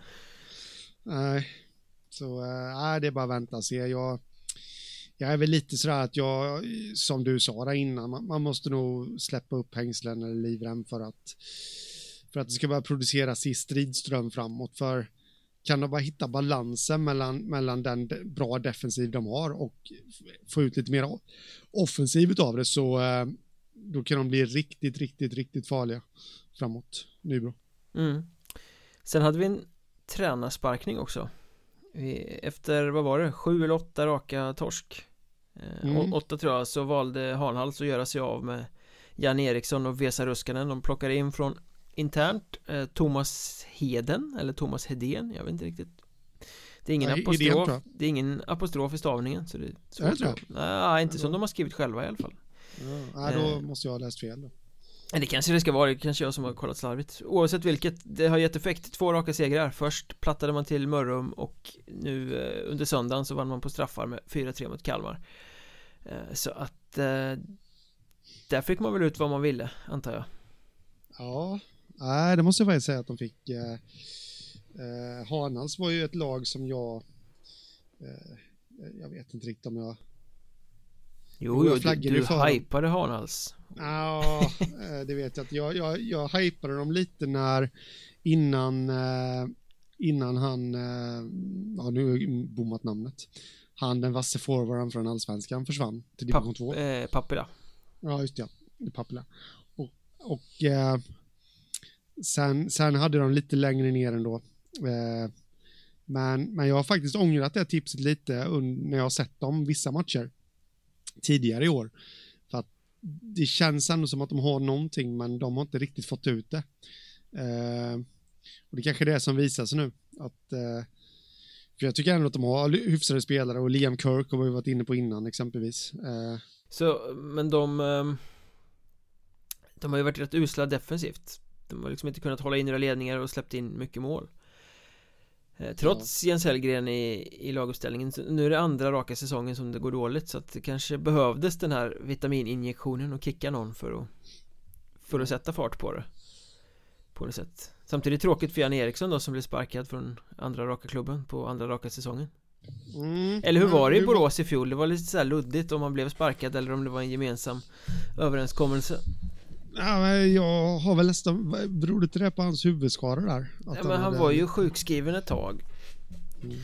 Nej. Så, nej det är bara att vänta och se. Jag jag är väl lite sådär att jag, som du sa där innan, man, man måste nog släppa upp hängslen eller livrem för att, för att det ska börja produceras i stridström framåt. För kan de bara hitta balansen mellan, mellan den bra defensiv de har och få ut lite mer offensiv av det så eh, då kan de bli riktigt, riktigt, riktigt farliga framåt. Nybro. Mm. Sen hade vi en tränarsparkning också. Efter, vad var det, sju eller åtta raka torsk. Eh, mm. Åtta tror jag, så valde Hanhals att göra sig av med Jan Eriksson och Vesa Ruskanen. De plockade in från internt eh, Thomas Heden, eller Thomas Hedén, jag vet inte riktigt. Det är ingen Nej, apostrof, idén, det är ingen apostrof i stavningen så det är svårt Nej, inte som de har skrivit själva i alla fall ja, Nej, då eh. måste jag ha läst fel då. Det kanske det ska vara, det kanske jag som har kollat slarvigt. Oavsett vilket, det har gett effekt Två raka segrar, först plattade man till Mörrum och nu eh, under söndagen så vann man på straffar med 4-3 mot Kalmar. Eh, Så att eh, Där fick man väl ut vad man ville, antar jag. Ja, nej det måste jag faktiskt säga att de fick eh, eh, Hanals var ju ett lag som jag eh, Jag vet inte riktigt om jag Jo, jo du, du hypade Hanals Ja, eh, det vet jag inte. Jag, jag, jag hypade dem lite när innan, eh, innan han, eh, ja nu har jag bommat namnet, han den vasse forwarden från allsvenskan försvann till division 2. Eh, Pappila. Ja, just ja, Pappila. Och, och eh, sen, sen hade de lite längre ner ändå. Eh, men, men jag har faktiskt ångrat det tipset lite när jag har sett dem vissa matcher tidigare i år det känns ändå som att de har någonting, men de har inte riktigt fått ut det. Eh, och det kanske är det som visar sig nu. Att, eh, för jag tycker ändå att de har hyfsade spelare och Liam Kirk har vi varit inne på innan exempelvis. Eh. Så, men de... Ehm, de har ju varit rätt usla defensivt. De har liksom inte kunnat hålla in några ledningar och släppt in mycket mål. Eh, trots. Jens Hellgren i, i laguppställningen Nu är det andra raka säsongen som det går dåligt Så att det kanske behövdes den här vitamininjektionen och kicka någon för att För att sätta fart på det På något sätt Samtidigt tråkigt för Jan Eriksson då som blev sparkad från andra raka klubben på andra raka säsongen mm. Eller hur var det i Borås i fjol? Det var lite så luddigt om man blev sparkad eller om det var en gemensam överenskommelse Ja, jag har väl nästan, beror det inte på hans huvudskada där? ja, men han, han var ju sjukskriven ett tag mm.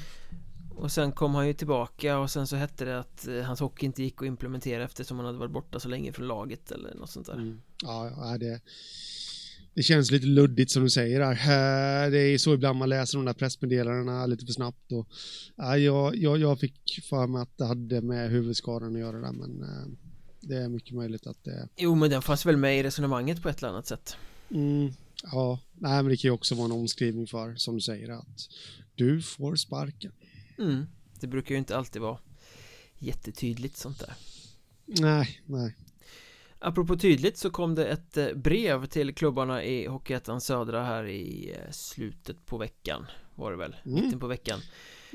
Och sen kom han ju tillbaka och sen så hette det att eh, hans hockey inte gick att implementera eftersom han hade varit borta så länge från laget eller något sånt där mm. Ja, det Det känns lite luddigt som du säger där eh, Det är så ibland man läser de där pressmeddelandena lite för snabbt och ja, jag, jag, jag fick för mig att det hade med huvudskadan att göra där men eh, det är mycket möjligt att det Jo men den fanns väl med i resonemanget på ett eller annat sätt. Mm, Ja, nej men det kan ju också vara en omskrivning för som du säger att du får sparken. Mm, Det brukar ju inte alltid vara jättetydligt sånt där. Nej, nej. Apropå tydligt så kom det ett eh, brev till klubbarna i Hockeyettan Södra här i eh, slutet på veckan Var det väl, mm. mitten på veckan.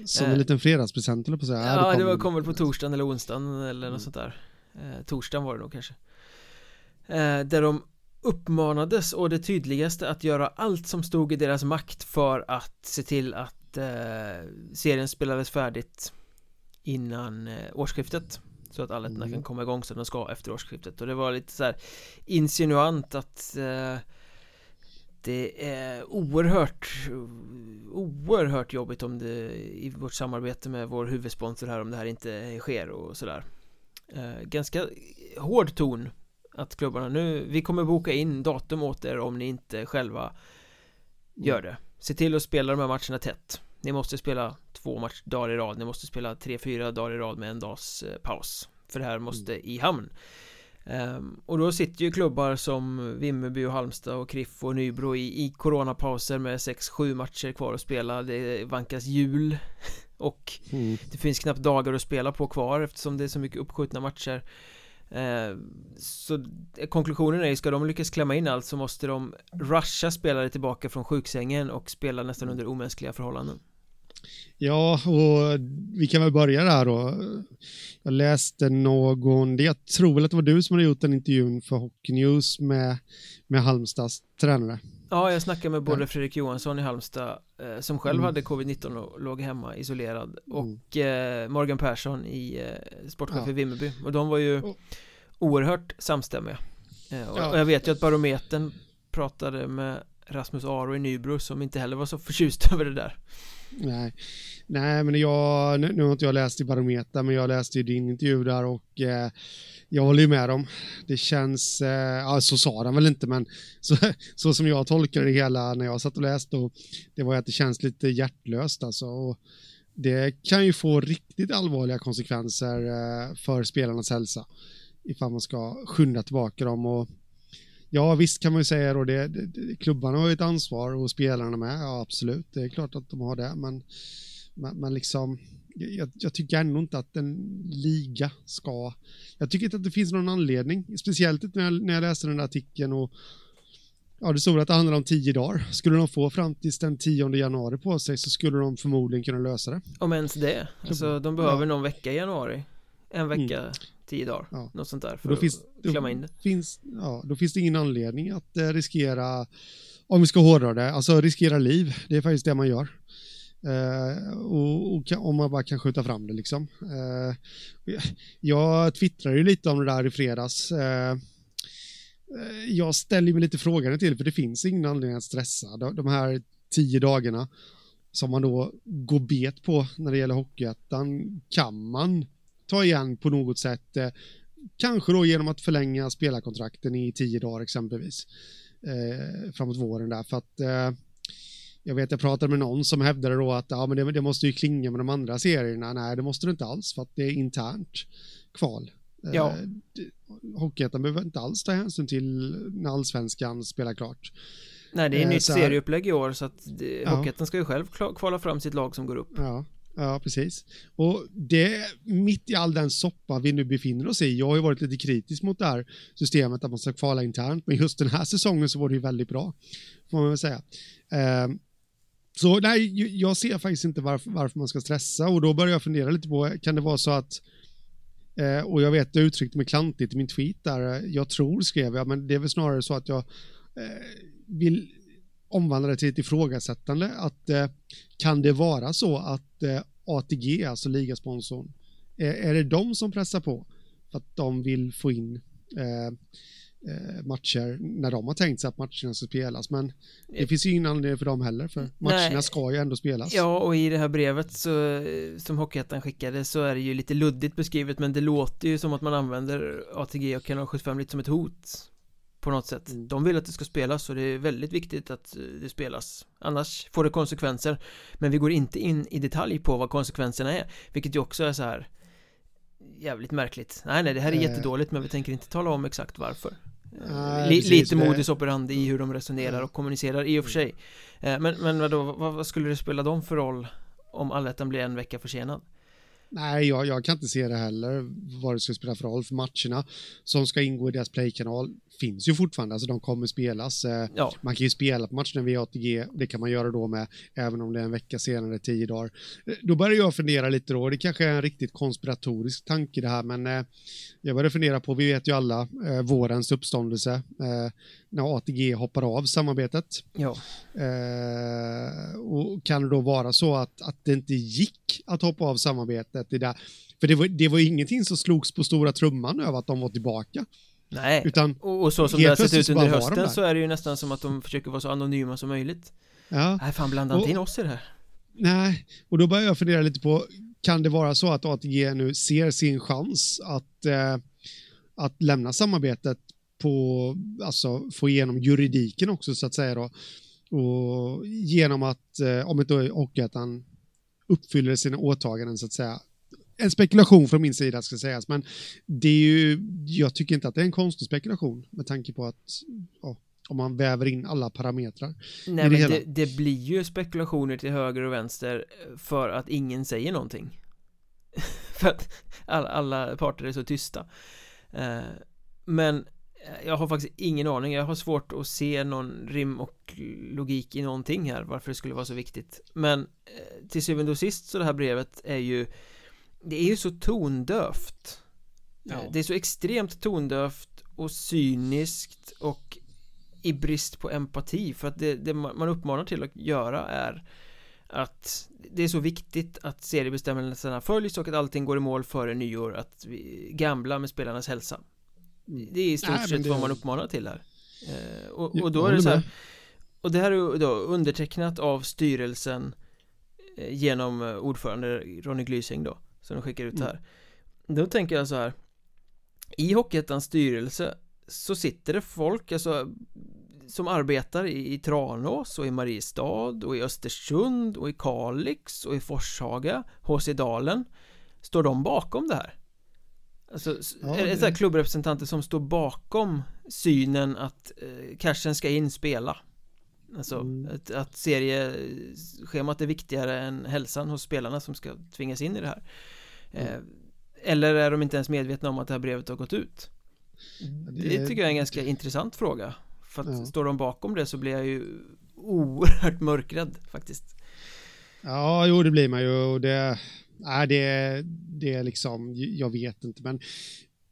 Som en eh, liten fredagspresent eller på att säga. Ja, det, det var, kom väl på torsdagen eller onsdagen eller något mm. sånt där eh, Torsdagen var det nog kanske. Eh, Där de uppmanades och det tydligaste att göra allt som stod i deras makt för att se till att eh, serien spelades färdigt innan eh, årsskiftet. Så att alla mm. kan komma igång som de ska efter årsskiftet. Och det var lite så här insinuant att eh, det är oerhört oerhört jobbigt om det i vårt samarbete med vår huvudsponsor här om det här inte sker och sådär ganska hård ton att klubbarna nu, vi kommer boka in datum åt er om ni inte själva gör det. Se till att spela de här matcherna tätt. Ni måste spela två matchdagar i rad, ni måste spela tre, fyra dagar i rad med en dags eh, paus. För det här måste i hamn. Um, och då sitter ju klubbar som Vimmerby och Halmstad och Kriff och Nybro i, i coronapauser med 6-7 matcher kvar att spela. Det vankas jul Och mm. det finns knappt dagar att spela på kvar eftersom det är så mycket uppskjutna matcher uh, Så konklusionen är ju, ska de lyckas klämma in allt så måste de rusha spelare tillbaka från sjuksängen och spela nästan under omänskliga förhållanden Ja, och vi kan väl börja där då. Jag läste någon, jag tror väl att det var du som hade gjort den intervjun för Hockey News med, med Halmstads tränare. Ja, jag snackade med både Fredrik Johansson i Halmstad eh, som själv mm. hade covid-19 och låg hemma isolerad mm. och eh, Morgan Persson i eh, sportchef ja. i Vimmerby och de var ju oerhört samstämmiga. Eh, och, ja. och jag vet ju att Barometern pratade med Rasmus Aro i Nybro som inte heller var så förtjust över det där. Nej, Nej men jag, nu, nu har inte jag läst i Barometer, men jag läste ju din intervju där och jag håller ju med dem. Det känns, eh, ja så sa han väl inte, men så, så som jag tolkar det hela när jag satt och läste, och det var att det känns lite hjärtlöst alltså. Och det kan ju få riktigt allvarliga konsekvenser eh, för spelarnas hälsa ifall man ska skynda tillbaka dem och Ja, visst kan man ju säga då det, det klubbarna har ju ett ansvar och spelarna med, ja absolut, det är klart att de har det, men, men, men liksom jag, jag, tycker ändå inte att en liga ska, jag tycker inte att det finns någon anledning, speciellt när jag, när jag läste den där artikeln och Ja, det stod att det handlar om tio dagar. Skulle de få fram till den 10 januari på sig så skulle de förmodligen kunna lösa det. Om ens det. Alltså, de behöver ja. någon vecka i januari. En vecka. Mm tio dagar, ja. något sånt där för då att finns, klämma in det. Finns, ja, då finns det ingen anledning att eh, riskera, om vi ska hårdra det, alltså riskera liv, det är faktiskt det man gör. Eh, och, och, om man bara kan skjuta fram det liksom. Eh, jag twittrade ju lite om det där i fredags. Eh, eh jag ställer mig lite frågande till, för det finns ingen anledning att stressa. De, de här tio dagarna som man då går bet på när det gäller Hockeyettan kan man ta igen på något sätt. Eh, kanske då genom att förlänga spelarkontrakten i tio dagar exempelvis. Eh, framåt våren där för att eh, jag vet jag pratade med någon som hävdade då att ja, men det, det, måste ju klinga med de andra serierna. Nej, det måste det inte alls för att det är internt kval. Eh, ja. Eh, Hockeyettan behöver inte alls ta hänsyn till när allsvenskan spelar klart. Nej, det är eh, nytt serieupplägg i år så att ja. Hockeyettan ska ju själv kvala fram sitt lag som går upp. Ja. Ja, precis. Och det mitt i all den soppa vi nu befinner oss i. Jag har ju varit lite kritisk mot det här systemet att man ska kvala internt, men just den här säsongen så var det ju väldigt bra, får man väl säga. Eh, så nej, jag ser faktiskt inte varför, varför, man ska stressa. Och då börjar jag fundera lite på, kan det vara så att eh, och jag vet, jag uttryckte mig klantigt i min tweet där, eh, jag tror skrev jag, men det är väl snarare så att jag eh, vill omvandla det till ett ifrågasättande att eh, kan det vara så att eh, ATG, alltså ligasponsorn, är, är det de som pressar på för att de vill få in eh matcher när de har tänkt sig att matcherna ska spelas men det eh. finns ju ingen anledning för dem heller för matcherna Nej. ska ju ändå spelas. Ja och i det här brevet så, som Hockeyettan skickade så är det ju lite luddigt beskrivet men det låter ju som att man använder ATG och kanal 75 lite som ett hot på något sätt mm. De vill att det ska spelas och det är väldigt viktigt att eh, det spelas Annars får det konsekvenser Men vi går inte in i detalj på vad konsekvenserna är Vilket ju också är så här Jävligt märkligt Nej nej det här är äh... jättedåligt men vi tänker inte tala om exakt varför Nej, L Lite modus operandi i hur de resonerar och kommunicerar i och för sig. Men, men vadå, vad, vad skulle det spela dem för roll Om allettan blir en vecka försenad? Nej, jag, jag, kan inte se det heller, vad det ska spela för roll, för matcherna som ska ingå i deras playkanal finns ju fortfarande, alltså de kommer spelas. Eh, ja. Man kan ju spela på matcherna via ATG, det kan man göra då med, även om det är en vecka senare, tio dagar. Eh, då börjar jag fundera lite då, det kanske är en riktigt konspiratorisk tanke det här, men eh, jag börjar fundera på, vi vet ju alla, vårens uppståndelse, när ATG hoppar av samarbetet. Ja. och kan det då vara så att, att det inte gick att hoppa av samarbetet i det för det var, det var ingenting som slogs på stora trumman över att de var tillbaka. Nej, Utan och så som det har sett ut under hösten så är det ju nästan som att de försöker vara så anonyma som möjligt. Ja. Nej fan blanda inte in oss i det här. Nej, och då börjar jag fundera lite på kan det vara så att ATG nu ser sin chans att, eh, att lämna samarbetet på, alltså få igenom juridiken också så att säga då? Och genom att, eh, om inte Hockeyettan uppfyller sina åtaganden så att säga en spekulation från min sida ska sägas, men det är ju, jag tycker inte att det är en konstig spekulation med tanke på att ja, om man väver in alla parametrar. Nej, det men det, det, blir ju spekulationer till höger och vänster för att ingen säger någonting. för att alla, alla parter är så tysta. Eh, men jag har faktiskt ingen aning, jag har svårt att se någon rim och logik i någonting här varför det skulle vara så viktigt Men eh, till syvende och sist så det här brevet är ju Det är ju så tondövt. Ja. Det är så extremt tondövt och cyniskt och i brist på empati. För att det, det man uppmanar till att göra är att det är så viktigt att seriebestämmelserna följs och att allting går i mål före nyår att vi gambla med spelarnas hälsa. Det är i stort Nej, sett det... vad man uppmanar till här. Eh, och, och, då är det så här Och det här är då undertecknat av styrelsen eh, Genom eh, ordförande Ronny Glysing då Som de skickar ut mm. här Då tänker jag så här I Hockeyettans styrelse Så sitter det folk, alltså Som arbetar i, i Tranås och i Mariestad och i Östersund och i Kalix och i Forshaga HC Dalen Står de bakom det här? Alltså, ja, är det, det klubbrepresentanter som står bakom synen att eh, cashen ska in spela? Alltså mm. att, att serieschemat är viktigare än hälsan hos spelarna som ska tvingas in i det här mm. eh, Eller är de inte ens medvetna om att det här brevet har gått ut? Det, det tycker jag är en ganska intressant fråga För att ja. står de bakom det så blir jag ju oerhört mörkrädd faktiskt Ja, jo det blir man ju och det Nej, det, det är liksom, jag vet inte, men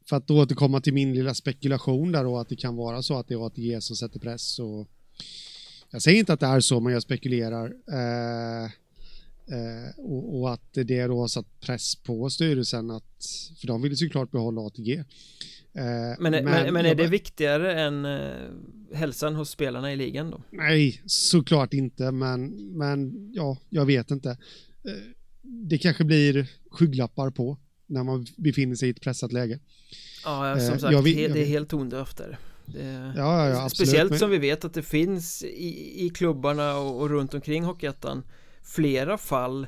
för att återkomma till min lilla spekulation där då, att det kan vara så att det är ATG som sätter press och jag säger inte att det är så, men jag spekulerar. Eh, eh, och, och, att det då har satt press på styrelsen att, för de vill såklart behålla ATG. Eh, men, men, men, men, är det viktigare än eh, hälsan hos spelarna i ligan då? Nej, såklart inte, men, men ja, jag vet inte. Eh, det kanske blir skygglappar på när man befinner sig i ett pressat läge. Ja, som eh, sagt, jag, det är helt tondövt där. Det, ja, ja, Speciellt som vi vet att det finns i, i klubbarna och, och runt omkring Hockeyettan flera fall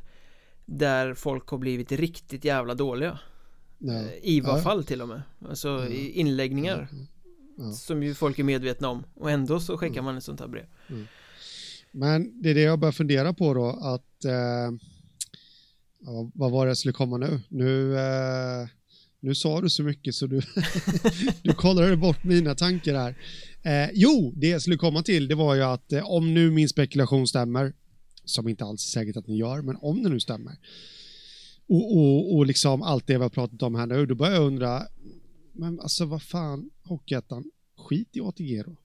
där folk har blivit riktigt jävla dåliga. Ja. Eh, IVA-fall till och med. Alltså ja. inläggningar. Ja. Som ju folk är medvetna om. Och ändå så skickar mm. man ett sånt här brev. Mm. Men det är det jag börjar fundera på då att eh, vad var det jag skulle komma nu? Nu, eh, nu sa du så mycket så du, du kollade bort mina tankar här. Eh, jo, det jag skulle komma till det var ju att eh, om nu min spekulation stämmer, som inte alls är säkert att ni gör, men om det nu stämmer, och, och, och liksom allt det vi har pratat om här nu, då börjar jag undra, men alltså vad fan, Hockeyettan, skit i ATG då.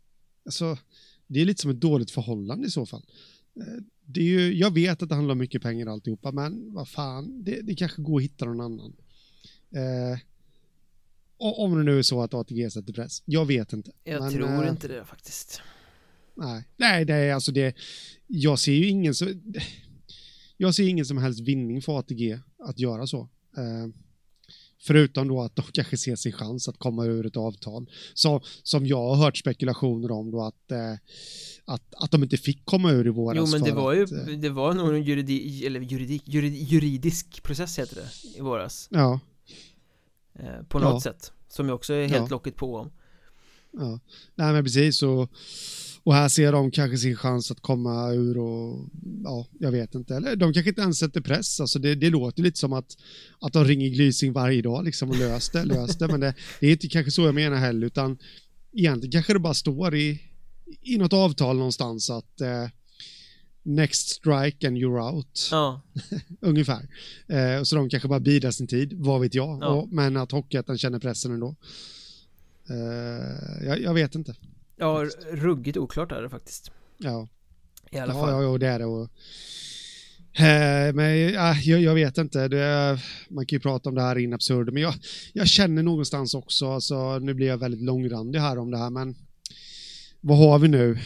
Alltså, det är lite som ett dåligt förhållande i så fall. Eh, det är ju, jag vet att det handlar om mycket pengar och alltihopa, men vad fan, det, det kanske går att hitta någon annan. Eh, om det nu är så att ATG sätter press. Jag vet inte. Jag men, tror eh, inte det faktiskt. Nej, nej, det är alltså det. Jag ser ju ingen så. Jag ser ingen som helst vinning för ATG att göra så. Eh, Förutom då att de kanske ser sin chans att komma ur ett avtal. Så, som jag har hört spekulationer om då att, eh, att, att de inte fick komma ur i våras. Jo men det var ju, att, eh, det var nog en juridik, eller juridik, jurid, juridisk process heter det i våras. Ja. Eh, på något ja. sätt. Som jag också är helt ja. locket på om. Ja, nej men precis och och här ser de kanske sin chans att komma ur och ja, jag vet inte. Eller de kanske inte ens sätter press. Alltså det, det låter lite som att, att de ringer Glysing varje dag liksom och löser det, löser det. Men det, det är inte kanske så jag menar heller, utan egentligen kanske det bara står i, i något avtal någonstans att eh, next strike and you're out. Ja. Ungefär. Eh, så de kanske bara bidar sin tid, vad vet jag. Ja. Och, men att Hockeyettan känner pressen ändå. Eh, jag, jag vet inte. Ja, ruggigt oklart är det faktiskt. Ja. I alla fall. Ja, ja, det är det. Och, eh, men ja, jag, jag, vet inte, det, man kan ju prata om det här in absurdum, men jag, jag känner någonstans också, alltså, nu blir jag väldigt långrandig här om det här, men vad har vi nu?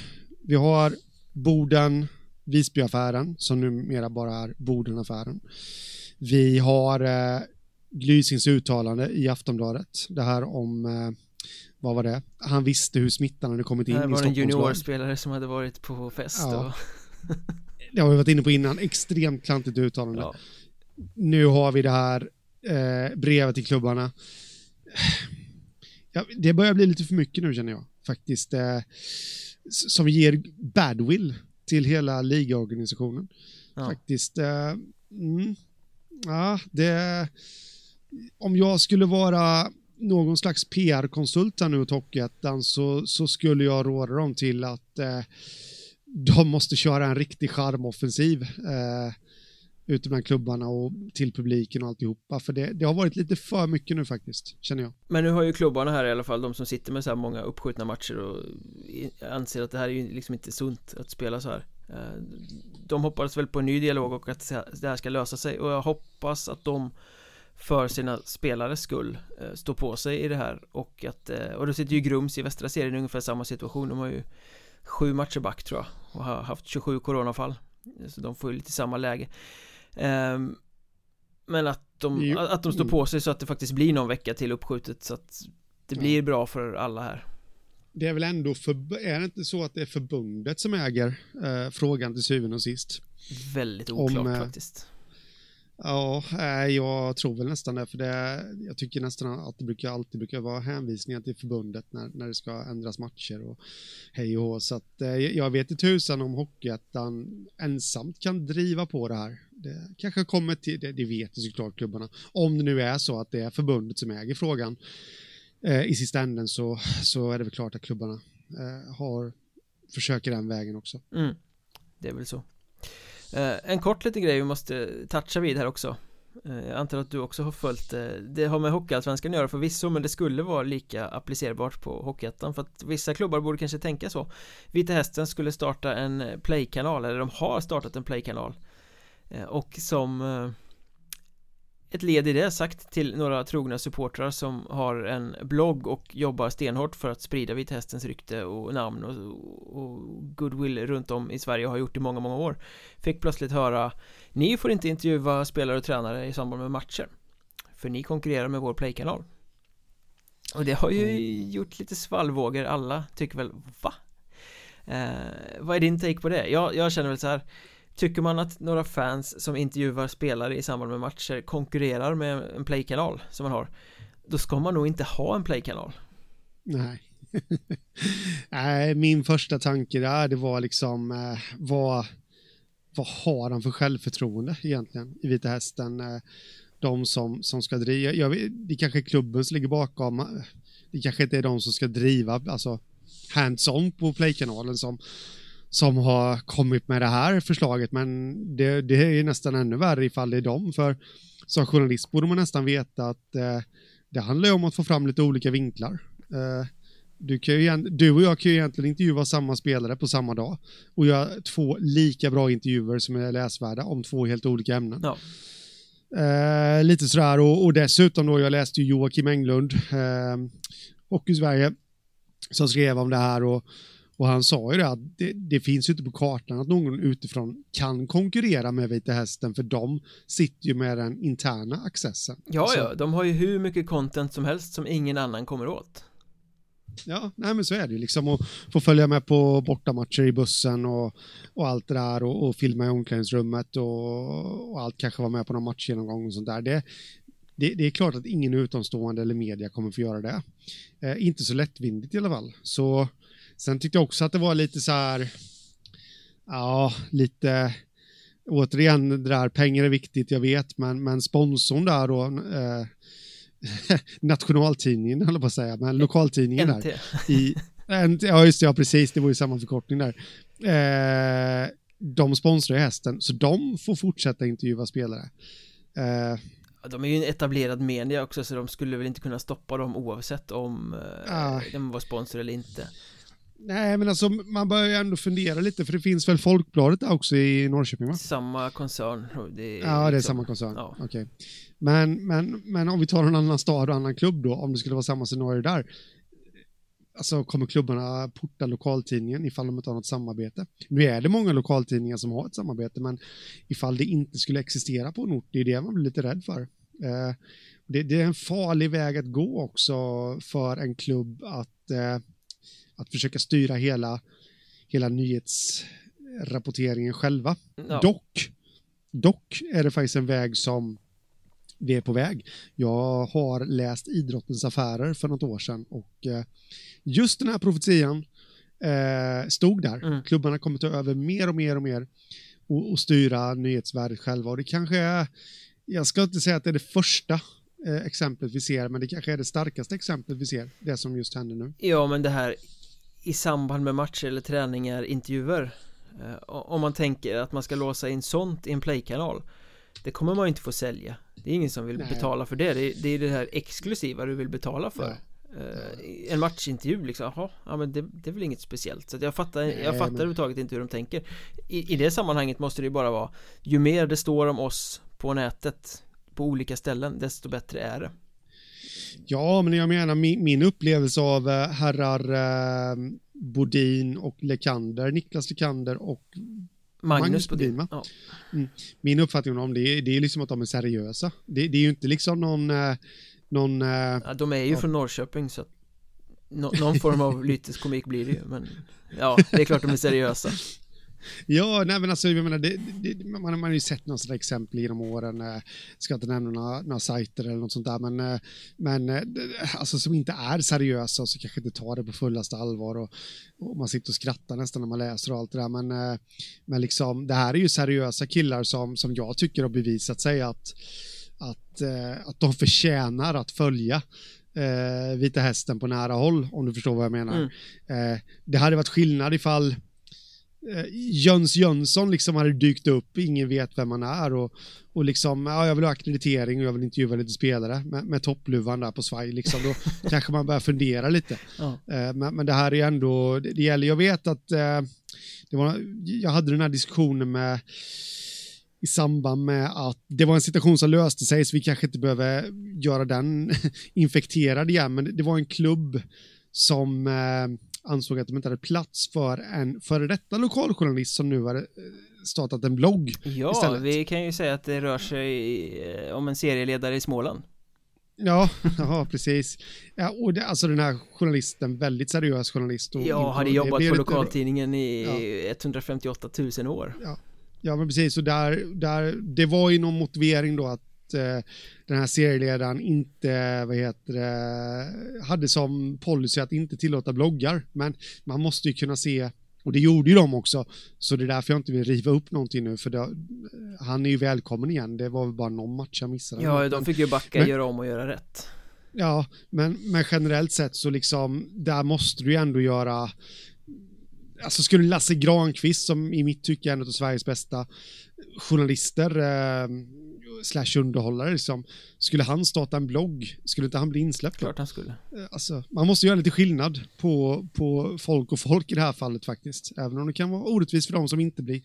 Vi har Boden, Visbyaffären, som numera bara är Bodenaffären. Vi har eh, Glysings uttalande i Aftonbladet, det här om eh, vad var det? Han visste hur smittan hade kommit in i Stockholms Det var en juniorspelare som hade varit på fest ja. och... det har vi varit inne på innan, extremt klantigt uttalande. Ja. Nu har vi det här eh, brevet till klubbarna. Ja, det börjar bli lite för mycket nu känner jag faktiskt. Eh, som ger badwill till hela ligaorganisationen. Ja. Faktiskt. Eh, mm, ja, det... Om jag skulle vara någon slags PR-konsult här nu åt Hockeyettan så, så skulle jag råda dem till att eh, de måste köra en riktig charmoffensiv eh, ute bland klubbarna och till publiken och alltihopa. För det, det har varit lite för mycket nu faktiskt, känner jag. Men nu har ju klubbarna här i alla fall, de som sitter med så här många uppskjutna matcher och anser att det här är ju liksom inte sunt att spela så här. Eh, de hoppas väl på en ny dialog och att det här ska lösa sig och jag hoppas att de för sina spelares skull eh, står på sig i det här och att eh, och då sitter ju Grums i västra serien i ungefär samma situation. De har ju sju matcher back tror jag och har haft 27 coronafall. Så de får ju lite samma läge. Ehm, men att de, att de står på sig så att det faktiskt blir någon vecka till uppskjutet så att det blir bra för alla här. Det är väl ändå, för, är det inte så att det är förbundet som äger eh, frågan till syvende och sist? Väldigt oklart Om, eh, faktiskt. Ja, eh, jag tror väl nästan det, för det, jag tycker nästan att det brukar alltid brukar vara hänvisningar till förbundet när, när det ska ändras matcher och hej och hå. Så att eh, jag vet inte tusan om Hockeyettan ensamt kan driva på det här. Det kanske kommer till, det, det vet ju såklart klubbarna, om det nu är så att det är förbundet som äger frågan. Eh, I sista änden så, så är det väl klart att klubbarna eh, har, försöker den vägen också. Mm. Det är väl så. Eh, en kort liten grej vi måste toucha vid här också. Eh, jag antar att du också har följt eh, Det har med Hockeyallsvenskan att göra förvisso men det skulle vara lika applicerbart på Hockeyettan för att vissa klubbar borde kanske tänka så. Vita Hästen skulle starta en playkanal eller de har startat en playkanal Och som ett led i det sagt till några trogna supportrar som har en blogg och jobbar stenhårt för att sprida Vita Hästens rykte och namn och, och goodwill runt om i Sverige och har gjort i många, många år Fick plötsligt höra Ni får inte intervjua spelare och tränare i samband med matcher För ni konkurrerar med vår playkanal Och det har ju mm. gjort lite svallvågor, alla tycker väl Va? Eh, vad är din take på det? Jag, jag känner väl så här Tycker man att några fans som intervjuar spelare i samband med matcher konkurrerar med en playkanal som man har Då ska man nog inte ha en playkanal Nej Nej, min första tanke där det var liksom eh, vad, vad har han för självförtroende egentligen i Vita Hästen? Eh, de som, som ska driva, jag vet, det kanske är klubben som ligger bakom, eh, det kanske inte är de som ska driva, alltså hands-on på playkanalen som som har kommit med det här förslaget, men det, det är nästan ännu värre ifall det är dem, för som journalist borde man nästan veta att eh, det handlar ju om att få fram lite olika vinklar. Eh, du, kan ju, du och jag kan ju egentligen intervjua samma spelare på samma dag och göra två lika bra intervjuer som är läsvärda om två helt olika ämnen. Ja. Eh, lite sådär och, och, dessutom då, jag läste ju Joakim Englund, eh, Hockey-Sverige, som skrev om det här och och han sa ju det att det, det, finns ju inte på kartan att någon utifrån kan konkurrera med Vita Hästen för de sitter ju med den interna accessen. Ja, så. ja, de har ju hur mycket content som helst som ingen annan kommer åt. Ja, nej men så är det ju liksom att få följa med på bortamatcher i bussen och, och allt det där och, och filma i omklädningsrummet och, och, allt kanske vara med på någon matchgenomgång och sånt där. Det, det, det, är klart att ingen utomstående eller media kommer få göra det. Eh, inte så lättvindigt i alla fall. Så Sen tyckte jag också att det var lite så här, ja, lite, återigen det där, pengar är viktigt, jag vet, men, men sponsorn där och eh, nationaltidningen, höll på att säga, men lokaltidningen NT. där. I, ja, just det, ja precis, det var ju samma förkortning där. Eh, de sponsrar hästen, så de får fortsätta intervjua spelare. Eh, de är ju en etablerad media också så de skulle väl inte kunna stoppa dem oavsett om eh, de var sponsor eller inte Nej, men alltså man börjar ju ändå fundera lite, för det finns väl Folkbladet där också i Norrköping, va? Samma koncern. Det ja, det är liksom- samma koncern. Ja. Okay. Men, men, men om vi tar en annan stad och annan klubb då, om det skulle vara samma scenario där. Alltså kommer klubbarna porta lokaltidningen ifall de inte har något samarbete? Nu är det många lokaltidningar som har ett samarbete, men ifall det inte skulle existera på en ort, det är det man blir lite rädd för. Eh, det, det, är en farlig väg att gå också för en klubb att eh, att försöka styra hela, hela nyhetsrapporteringen själva. Ja. Dock, dock är det faktiskt en väg som vi är på väg. Jag har läst Idrottens affärer för något år sedan och eh, just den här profetian eh, stod där. Mm. Klubbarna kommer ta över mer och mer och mer och, och styra nyhetsvärdet själva och det kanske är, jag ska inte säga att det är det första eh, exemplet vi ser, men det kanske är det starkaste exemplet vi ser, det som just händer nu. Ja, men det här i samband med matcher eller träningar, intervjuer eh, om man tänker att man ska låsa in sånt i en playkanal det kommer man ju inte få sälja. Det är ingen som vill Nej. betala för det. det är, det är det här exklusiva du vill betala för. Uh, en matchintervju liksom, jaha, ja men det, det, är väl inget speciellt. Så jag fattar, Nej, jag fattar men... överhuvudtaget inte hur de tänker. I, I det sammanhanget måste det ju bara vara Ju mer det står om oss på nätet På olika ställen, desto bättre är det Ja, men jag menar min, min upplevelse av eh, herrar eh, Bodin och Lekander, Niklas Lekander och Magnus, Magnus Bodin. Ja. Mm. Min uppfattning om det, det är liksom att de är seriösa. Det, det är ju inte liksom någon... Eh, någon eh, ja, de är ju ja. från Norrköping så att no, någon form av lyteskomik blir det ju, men ja, det är klart de är seriösa. Ja, nej men alltså, jag menar, det, det, man, man har ju sett några sådana exempel genom åren, eh, ska inte nämna några, några sajter eller något sånt där, men, eh, men eh, alltså som inte är seriösa och så kanske inte tar det på fullaste allvar och, och, man sitter och skrattar nästan när man läser och allt det där, men, eh, men liksom, det här är ju seriösa killar som, som jag tycker har bevisat sig att, att, att de förtjänar att följa eh, Vita Hästen på nära håll, om du förstår vad jag menar. Mm. Eh, det hade varit skillnad ifall eh, Jöns Jönsson liksom hade dykt upp, ingen vet vem han är och, och liksom, ja, jag vill ha akkreditering och jag vill intervjua lite spelare med, med toppluvan där på svaj, liksom, då kanske man börjar fundera lite. Ja. Eh, men, men, det här är ju ändå, det, det gäller, jag vet att eh, det var, jag hade den här diskussionen med i samband med att det var en situation som löste sig så vi kanske inte behöver göra den infekterad igen men det var en klubb som eh, ansåg att de inte hade plats för en före detta lokaljournalist som nu har eh, startat en blogg Ja, istället. vi kan ju säga att det rör sig eh, om en serieledare i Småland Ja, ja precis. Ja, och det, alltså den här journalisten, väldigt seriös journalist. Och ja, hade jobbat på lokaltidningen i ja. 158 000 år. Ja, ja men precis. Och där, där, det var ju någon motivering då att eh, den här serieledaren inte, vad heter det, hade som policy att inte tillåta bloggar. Men man måste ju kunna se, och det gjorde ju de också, så det är därför jag inte vill riva upp någonting nu, för det, han är ju välkommen igen. Det var väl bara någon match jag missade. Ja, de fick ju backa, men, göra om och göra rätt. Ja, men, men generellt sett så liksom, där måste du ju ändå göra alltså skulle Lasse Granqvist som i mitt tycke är en av Sveriges bästa journalister eh, slash underhållare liksom. Skulle han starta en blogg, skulle inte han bli insläppt? Klart han skulle. Eh, alltså, man måste göra lite skillnad på, på folk och folk i det här fallet faktiskt. Även om det kan vara orättvist för de som inte blir,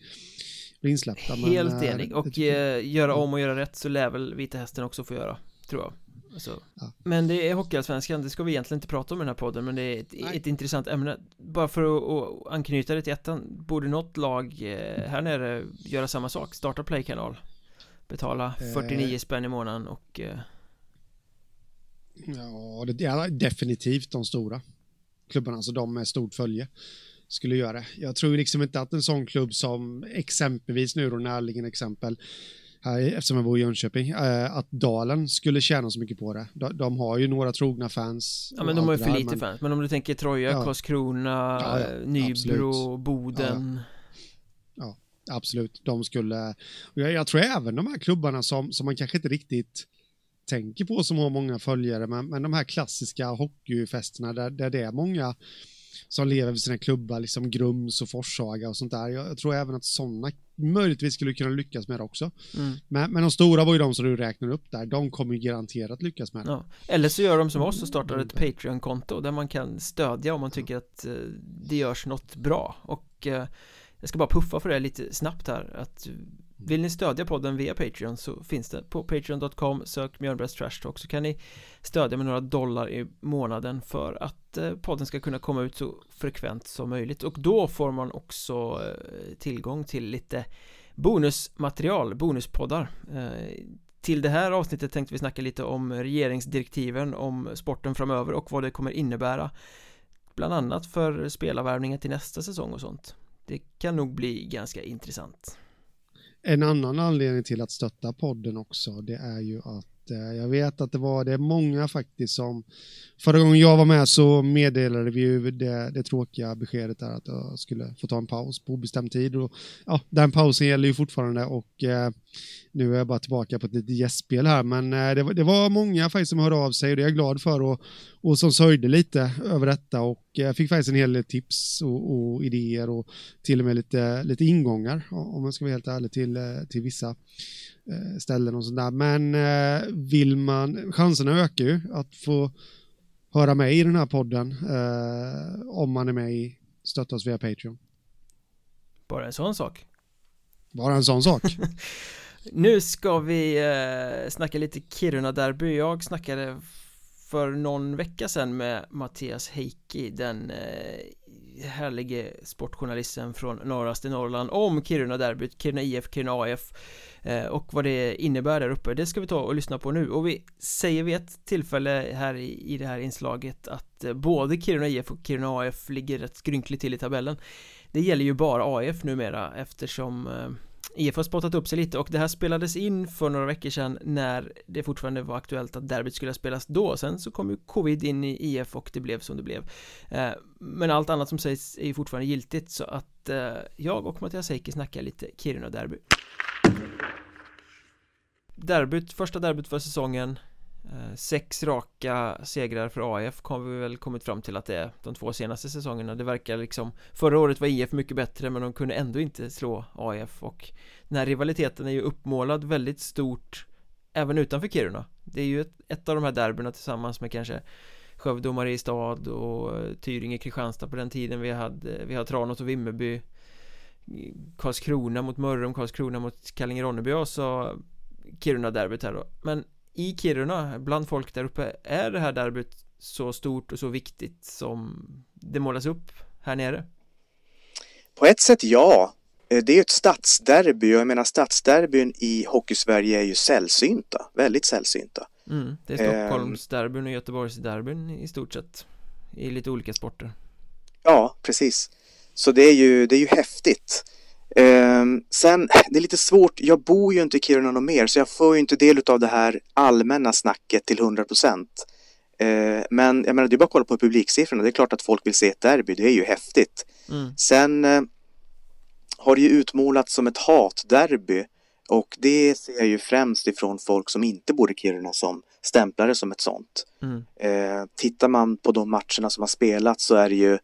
blir insläppta. Helt men, eh, enig. Och äh, göra om och göra rätt så lär väl Vita Hästen också få göra, tror jag. Alltså. Ja. Men det är Hockeyallsvenskan, det ska vi egentligen inte prata om i den här podden Men det är ett, ett intressant ämne Bara för att, att anknyta det till ettan Borde något lag här nere göra samma sak? Starta Playkanal Betala 49 eh, spänn i månaden och eh... Ja, det är definitivt de stora klubbarna, alltså de med stort följe skulle göra det. Jag tror liksom inte att en sån klubb som exempelvis nu då närliggande exempel här, eftersom jag bor i Jönköping, äh, att Dalen skulle tjäna så mycket på det. De, de har ju några trogna fans. Ja men de har ju för lite men... fans, men om du tänker Troja, ja. Karlskrona, ja, ja, Nybro, absolut. Boden. Ja, absolut. De skulle, jag, jag, tror även de här klubbarna som, som man kanske inte riktigt tänker på som har många följare, men, men de här klassiska hockeyfesterna där, där det är många som lever vid sina klubbar, liksom Grums och Forshaga och sånt där. Jag, jag tror även att sådana möjligtvis skulle kunna lyckas med det också. Mm. Men, men de stora var ju de som du räknar upp där, de kommer ju garanterat lyckas med det. Ja. Eller så gör de som oss och startar ett Patreon-konto där man kan stödja om man tycker att eh, det görs något bra och eh, jag ska bara puffa för det lite snabbt här att vill ni stödja podden via Patreon så finns det på patreon.com sök Mjölnbergs Trash Talk så kan ni stödja med några dollar i månaden för att eh, podden ska kunna komma ut så frekvent som möjligt. Och då får man också eh, tillgång till lite bonusmaterial, bonuspoddar. Eh, till det här avsnittet tänkte vi snacka lite om regeringsdirektiven om sporten framöver och vad det kommer innebära bland annat för spelarvärvningen till nästa säsong och sånt det kan nog bli ganska intressant. En annan anledning till att stötta podden också, det är ju att Eh, jag vet att det var det är många faktiskt som Förra gången jag var med så meddelade vi ju det, det tråkiga beskedet där att jag skulle få ta en paus på obestämd tid. Och, ja, den pausen gäller ju fortfarande och eh, nu är jag bara tillbaka på ett litet gästspel här. Men eh, det, var, det, var många faktiskt som hörde av sig och det är jag glad för och, och som sörjde lite över detta och eh, jag fick faktiskt en hel del tips och, och, idéer och till och med lite, lite ingångar om man ska vara helt ärlig till, eh, till vissa ställen och sådär. Men vill man, chanserna ökar ju att få höra mig i den här podden eh, om man är med i Stötta oss via Patreon. Bara en sån sak. Bara en sån sak. nu ska vi eh, snacka lite Kiruna-derby. Jag snackade för någon vecka sedan med Mattias Heikki, den eh, härlige sportjournalisten från norraste Norrland om Kiruna-derbyt, Kiruna IF, Kiruna AF Eh, och vad det innebär där uppe det ska vi ta och lyssna på nu och vi säger vid ett tillfälle här i, i det här inslaget att eh, både Kiruna IF och Kiruna AF ligger rätt skrynkligt till i tabellen det gäller ju bara AF numera eftersom eh, IF har spottat upp sig lite och det här spelades in för några veckor sedan när det fortfarande var aktuellt att derbyt skulle spelas då. Sen så kom ju covid in i IF och det blev som det blev. Eh, men allt annat som sägs är ju fortfarande giltigt så att eh, jag och Mattias Heikki snackar lite Kiruna-derby. Derbyt, första derbyt för säsongen. Eh, sex raka segrar för AF har vi väl kommit fram till att det är de två senaste säsongerna. Det verkar liksom Förra året var IF mycket bättre men de kunde ändå inte slå AF och Den här rivaliteten är ju uppmålad väldigt stort Även utanför Kiruna. Det är ju ett, ett av de här derbyna tillsammans med kanske Skövde och Mariestad och eh, Tyringe, Kristianstad på den tiden vi hade Vi har Tranås och Vimmerby. Karlskrona mot Mörrum, Karlskrona mot Kallinge-Ronneby och så Kiruna-derbyt här då. Men i Kiruna, bland folk där uppe Är det här derbyt så stort och så viktigt som det målas upp här nere? På ett sätt ja eh, det är ju ett stadsderby och jag menar stadsderbyn i Hockeysverige är ju sällsynta, väldigt sällsynta. Mm, det är Stockholmsderbyn och Göteborgsderbyn i stort sett i lite olika sporter. Ja, precis. Så det är ju, det är ju häftigt. Um, sen, det är lite svårt, jag bor ju inte i Kiruna något mer så jag får ju inte del av det här allmänna snacket till 100 procent. Uh, men jag menar, det är bara att kolla på publiksiffrorna, det är klart att folk vill se ett derby, det är ju häftigt. Mm. Sen uh, har det ju utmålats som ett hatderby och det ser jag ju främst ifrån folk som inte bor i Kiruna som stämplar det som ett sånt. Mm. Uh, tittar man på de matcherna som har spelats så är det ju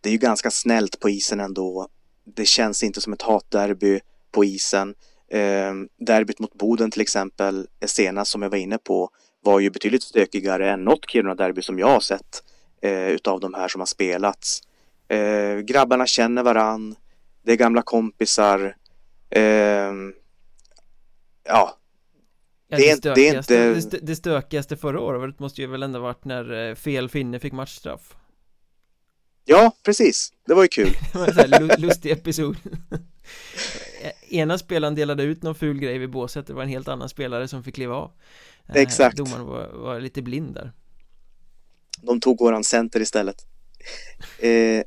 det är ju ganska snällt på isen ändå det känns inte som ett hatderby på isen. Eh, derbyt mot Boden till exempel, senast som jag var inne på, var ju betydligt stökigare än något Kiruna-derby som jag har sett eh, utav de här som har spelats. Eh, grabbarna känner varann, det är gamla kompisar. Eh, ja, Ja, det, det, det, är inte... det stökigaste förra året måste ju väl ändå varit när eh, fel finne fick matchstraff Ja, precis. Det var ju kul. lustig episod. Ena spelaren delade ut någon ful grej vid båset, det var en helt annan spelare som fick kliva av. Eh, Exakt. Domaren var, var lite blind där. De tog våran center istället. eh,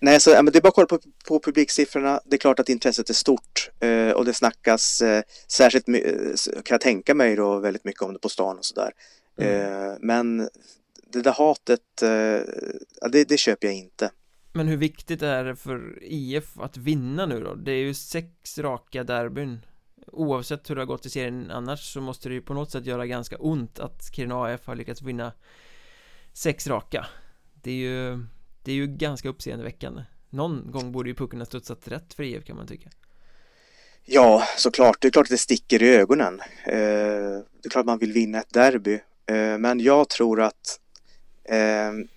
nej, så, men det är bara att kolla på, på publiksiffrorna. Det är klart att intresset är stort eh, och det snackas eh, särskilt, eh, kan jag tänka mig då, väldigt mycket om det på stan och sådär. Mm. Eh, men det där hatet, eh, det, det köper jag inte. Men hur viktigt är det för IF att vinna nu då? Det är ju sex raka derbyn Oavsett hur det har gått i serien annars så måste det ju på något sätt göra ganska ont att Kiruna AF har lyckats vinna sex raka Det är ju, det är ju ganska uppseendeväckande Någon gång borde ju pucken ha studsat rätt för IF kan man tycka Ja, såklart. Det är klart att det sticker i ögonen. Eh, det är klart att man vill vinna ett derby. Eh, men jag tror att Ehm,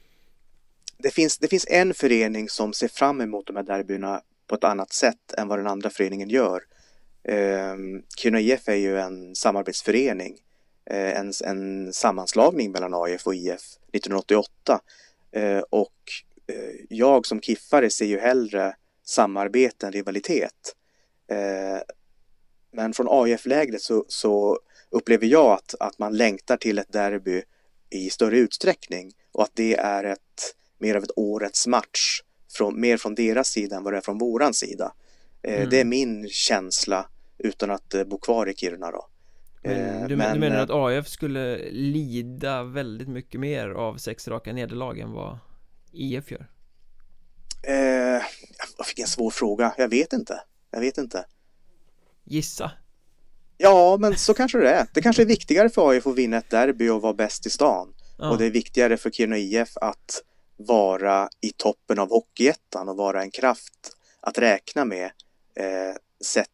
det, finns, det finns en förening som ser fram emot de här derbyna på ett annat sätt än vad den andra föreningen gör. Ehm, Kiruna IF är ju en samarbetsförening, eh, en, en sammanslagning mellan AIF och IF 1988. Eh, och eh, jag som kiffare ser ju hellre samarbete än rivalitet. Men från AIF-lägret så, så, upplever jag att, att man längtar till ett derby i större utsträckning och att det är ett mer av ett årets match från, mer från deras sida än vad det är från våran sida. Eh, mm. Det är min känsla utan att eh, bo kvar i Kiruna då. Men du, men, du menar att AF skulle lida väldigt mycket mer av sex raka nederlag än vad IF gör? Eh, vilken svår fråga, jag vet inte. Jag vet inte. Gissa. Ja, men så kanske det är. Det kanske är viktigare för AIF att vinna ett derby och vara bäst i stan. Ja. Och det är viktigare för Kiruna IF att vara i toppen av Hockeyettan och vara en kraft att räkna med eh, sett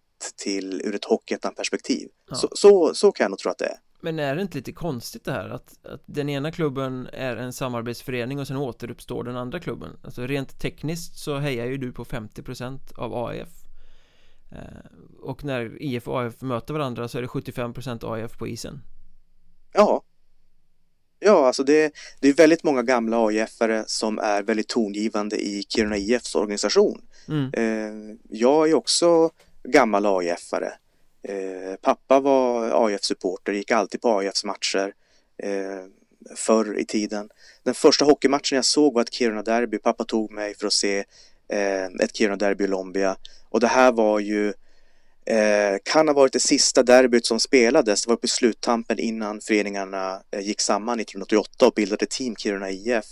till ur ett Hockeyettan-perspektiv. Ja. Så, så, så kan jag nog tro att det är. Men är det inte lite konstigt det här att, att den ena klubben är en samarbetsförening och sen återuppstår den andra klubben? Alltså rent tekniskt så hejar ju du på 50% av AIF eh, Och när IF och AIF möter varandra så är det 75% AIF på isen Ja Ja, alltså det, det är väldigt många gamla AIF-are som är väldigt tongivande i Kiruna IFs organisation mm. eh, Jag är också gammal AIF-are Eh, pappa var AIF-supporter, gick alltid på AIFs matcher eh, förr i tiden. Den första hockeymatchen jag såg var ett Kiruna-derby. Pappa tog mig för att se ett Kiruna-derby i Lombia. Och det här var ju Eh, kan ha varit det sista derbyt som spelades. Det var på sluttampen innan föreningarna eh, gick samman 1988 och bildade Team Kiruna IF.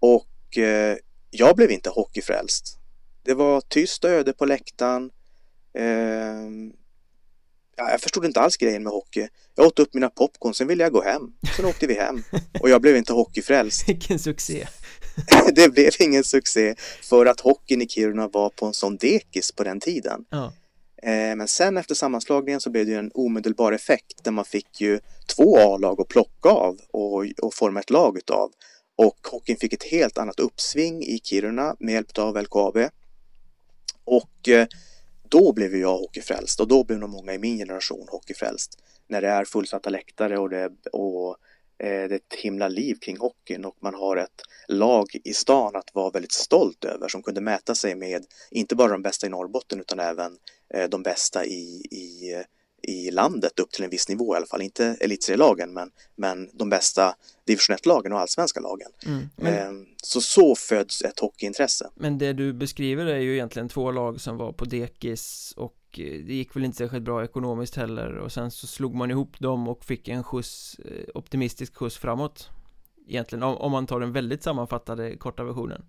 Och eh, jag blev inte hockeyfrälst. Det var tyst och öde på läktaren. Eh, ja, jag förstod inte alls grejen med hockey. Jag åt upp mina popcorn, sen ville jag gå hem. Sen åkte vi hem och jag blev inte hockeyfrälst. Vilken succé! det blev ingen succé för att hockeyn i Kiruna var på en sån dekis på den tiden. Ja. Eh, men sen efter sammanslagningen så blev det en omedelbar effekt där man fick ju två A-lag att plocka av och, och forma ett lag utav. Och hockeyn fick ett helt annat uppsving i Kiruna med hjälp av LKAB. Och eh, då blev jag hockeyfrälst och då blev nog många i min generation hockeyfrälst. När det är fullsatta läktare och det, och, eh, det är ett himla liv kring hockeyn och man har ett lag i stan att vara väldigt stolt över som kunde mäta sig med inte bara de bästa i Norrbotten utan även de bästa i, i i landet upp till en viss nivå i alla fall, inte elitserielagen men, men de bästa division 1-lagen och allsvenska lagen. Mm, men... Ehm, så så föds ett hockeyintresse. Men det du beskriver är ju egentligen två lag som var på dekis och eh, det gick väl inte särskilt bra ekonomiskt heller och sen så slog man ihop dem och fick en skjuts, eh, optimistisk skjuts framåt egentligen om man tar den väldigt sammanfattade korta versionen.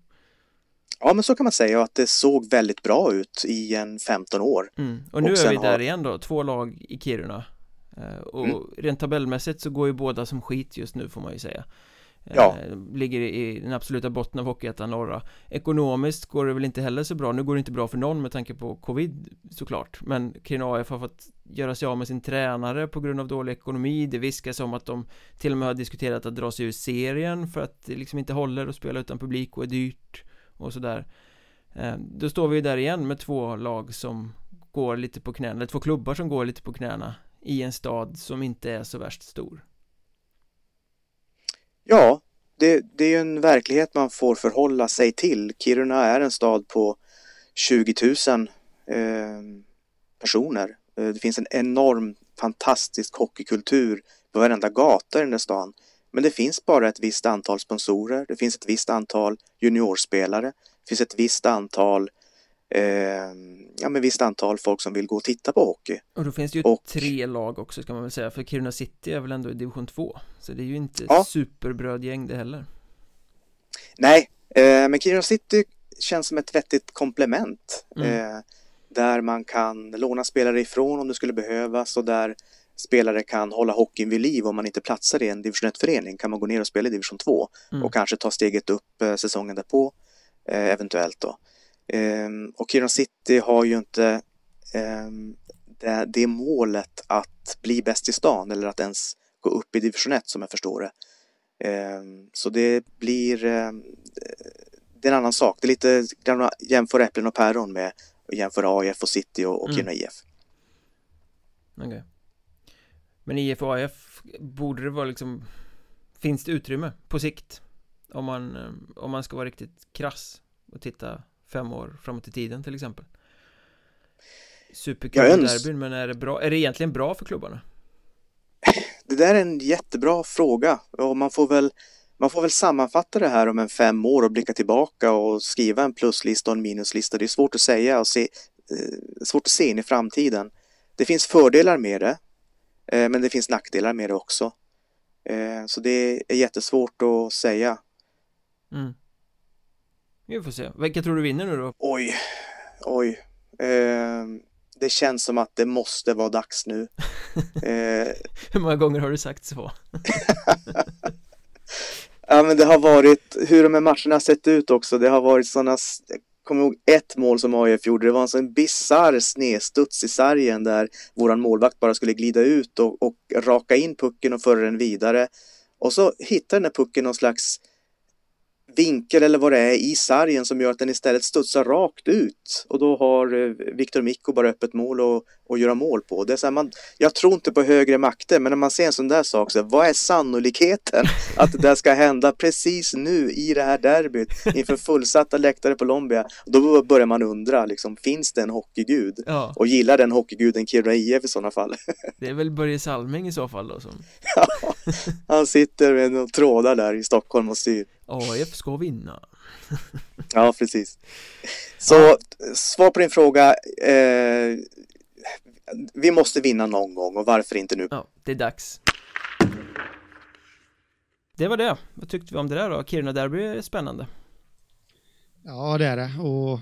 Ja, men så kan man säga att det såg väldigt bra ut i en 15 år. Mm. Och nu och är vi där har... igen då, två lag i Kiruna. Eh, och mm. rent tabellmässigt så går ju båda som skit just nu får man ju säga. Eh, ja. Ligger i den absoluta botten av Hockeyettan norra Ekonomiskt går det väl inte heller så bra Nu går det inte bra för någon med tanke på covid såklart Men Kiruna AF har fått göra sig av med sin tränare på grund av dålig ekonomi Det viskas om att de till och med har diskuterat att dra sig ur serien för att det liksom inte håller att spela utan publik och är dyrt och sådär eh, Då står vi där igen med två lag som går lite på knäna, eller två klubbar som går lite på knäna i en stad som inte är så värst stor Ja, det, det är ju en verklighet man får förhålla sig till. Kiruna är en stad på 20 000 ehm, eh, personer. Det finns en enorm fantastisk hockeykultur på varenda gata i den där stan. Men det finns bara ett visst antal sponsorer, det finns ett visst antal juniorspelare, det finns ett visst antal eh, ja, men visst antal folk som vill gå och titta på hockey. Och då finns det ju och, tre lag också ska man väl säga, för Kiruna City är väl ändå i division 2. Så det är ju inte ja. superbrödgäng det heller. Nej, eh, men Kiruna City känns som ett vettigt komplement. Mm. Eh, där man kan låna spelare ifrån om det skulle behövas och där spelare kan hålla hockeyn vid liv om man inte platsar i en division 1-förening kan man gå ner och spela i division 2 mm. och kanske ta steget upp eh, säsongen därpå eh, eventuellt då. Ehm, och Kiruna City har ju inte ehm, det, det målet att bli bäst i stan eller att ens gå upp i division 1 som jag förstår det. Ehm, så det blir det är en annan sak. Det är lite jämföra äpplen och päron med att jämföra AIF och City och, och mm. Kiruna IF. Okay. Men IF och AF borde det vara liksom Finns det utrymme på sikt? Om man, eh, om man ska vara riktigt krass och titta fem år framåt i tiden till exempel Superkul derbyn men är det bra, är det egentligen bra för klubbarna? Det där är en jättebra fråga och man får väl man får väl sammanfatta det här om en fem år och blicka tillbaka och skriva en pluslista och en minuslista. Det är svårt att säga och se, eh, svårt att se in i framtiden. Det finns fördelar med det men det finns nackdelar med det också. Eh, så det är jättesvårt att säga. Mm. Vi får se. Vilka tror du vinner nu då? Oj, oj. Eh, det känns som att det måste vara dags nu. Eh, Hur många gånger har du sagt så? ja, men det har varit hur de här matcherna har sett ut också. Det har varit sådana kommer ihåg ett mål som AIF gjorde. Det var alltså en sån bisarr snedstuds i sargen där våran målvakt bara skulle glida ut och, och raka in pucken och föra den vidare. Och så hittar den här pucken någon slags vinkel eller vad det är i sargen som gör att den istället studsar rakt ut och då har eh, Viktor Mikko bara öppet mål och, och göra mål på. Det är så här, man, jag tror inte på högre makter, men när man ser en sån där sak, så här, vad är sannolikheten att det där ska hända precis nu i det här derbyt inför fullsatta läktare på Colombia? Då börjar man undra, liksom, finns det en hockeygud? Ja. Och gillar den hockeyguden Kiruna IF i sådana fall? det är väl Börje Salming i så fall då som... ja, han sitter med några trådar där i Stockholm och styr. AIF ska vinna. ja, precis. Så svar på din fråga. Eh, vi måste vinna någon gång och varför inte nu? Ja, det är dags. Det var det. Vad tyckte vi om det där då? Kiruna Derby är spännande. Ja, det är det. Och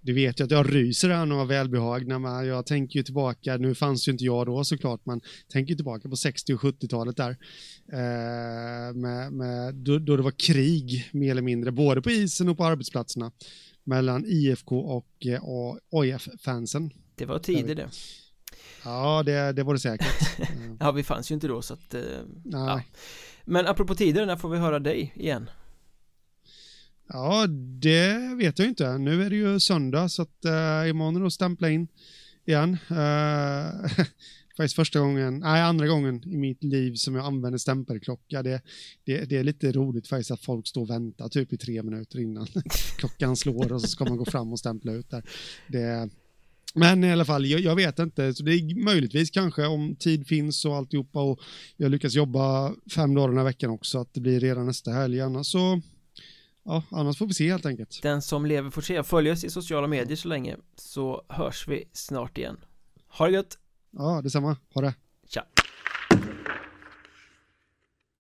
du vet ju att jag ryser här av välbehag när man, jag tänker ju tillbaka, nu fanns ju inte jag då såklart, men tänker tillbaka på 60 och 70-talet där. Eh, med, med, då, då, det var krig mer eller mindre, både på isen och på arbetsplatserna mellan IFK och eh, AIF-fansen. Det var tider det. Ja, det, det var det säkert. ja, vi fanns ju inte då så att... Eh, Nej. Ja. Men apropå tider, när får vi höra dig igen? Ja, det vet jag inte. Nu är det ju söndag så att uh, imorgon är det att stämpla in igen. Uh, faktiskt första gången, nej andra gången i mitt liv som jag använder stämpelklocka. Det, det, det är lite roligt faktiskt att folk står och väntar typ i tre minuter innan klockan slår och så ska man gå fram och stämpla ut där. Det, men i alla fall, jag, jag, vet inte, så det är möjligtvis kanske om tid finns och alltihopa och jag lyckas jobba fem dagar den här veckan också, att det blir redan nästa helg, annars så ja, annars får vi se helt enkelt. Den som lever får se. Följ oss i sociala medier så länge så hörs vi snart igen. Ha det gött! Ja, detsamma. Ha det. Tja!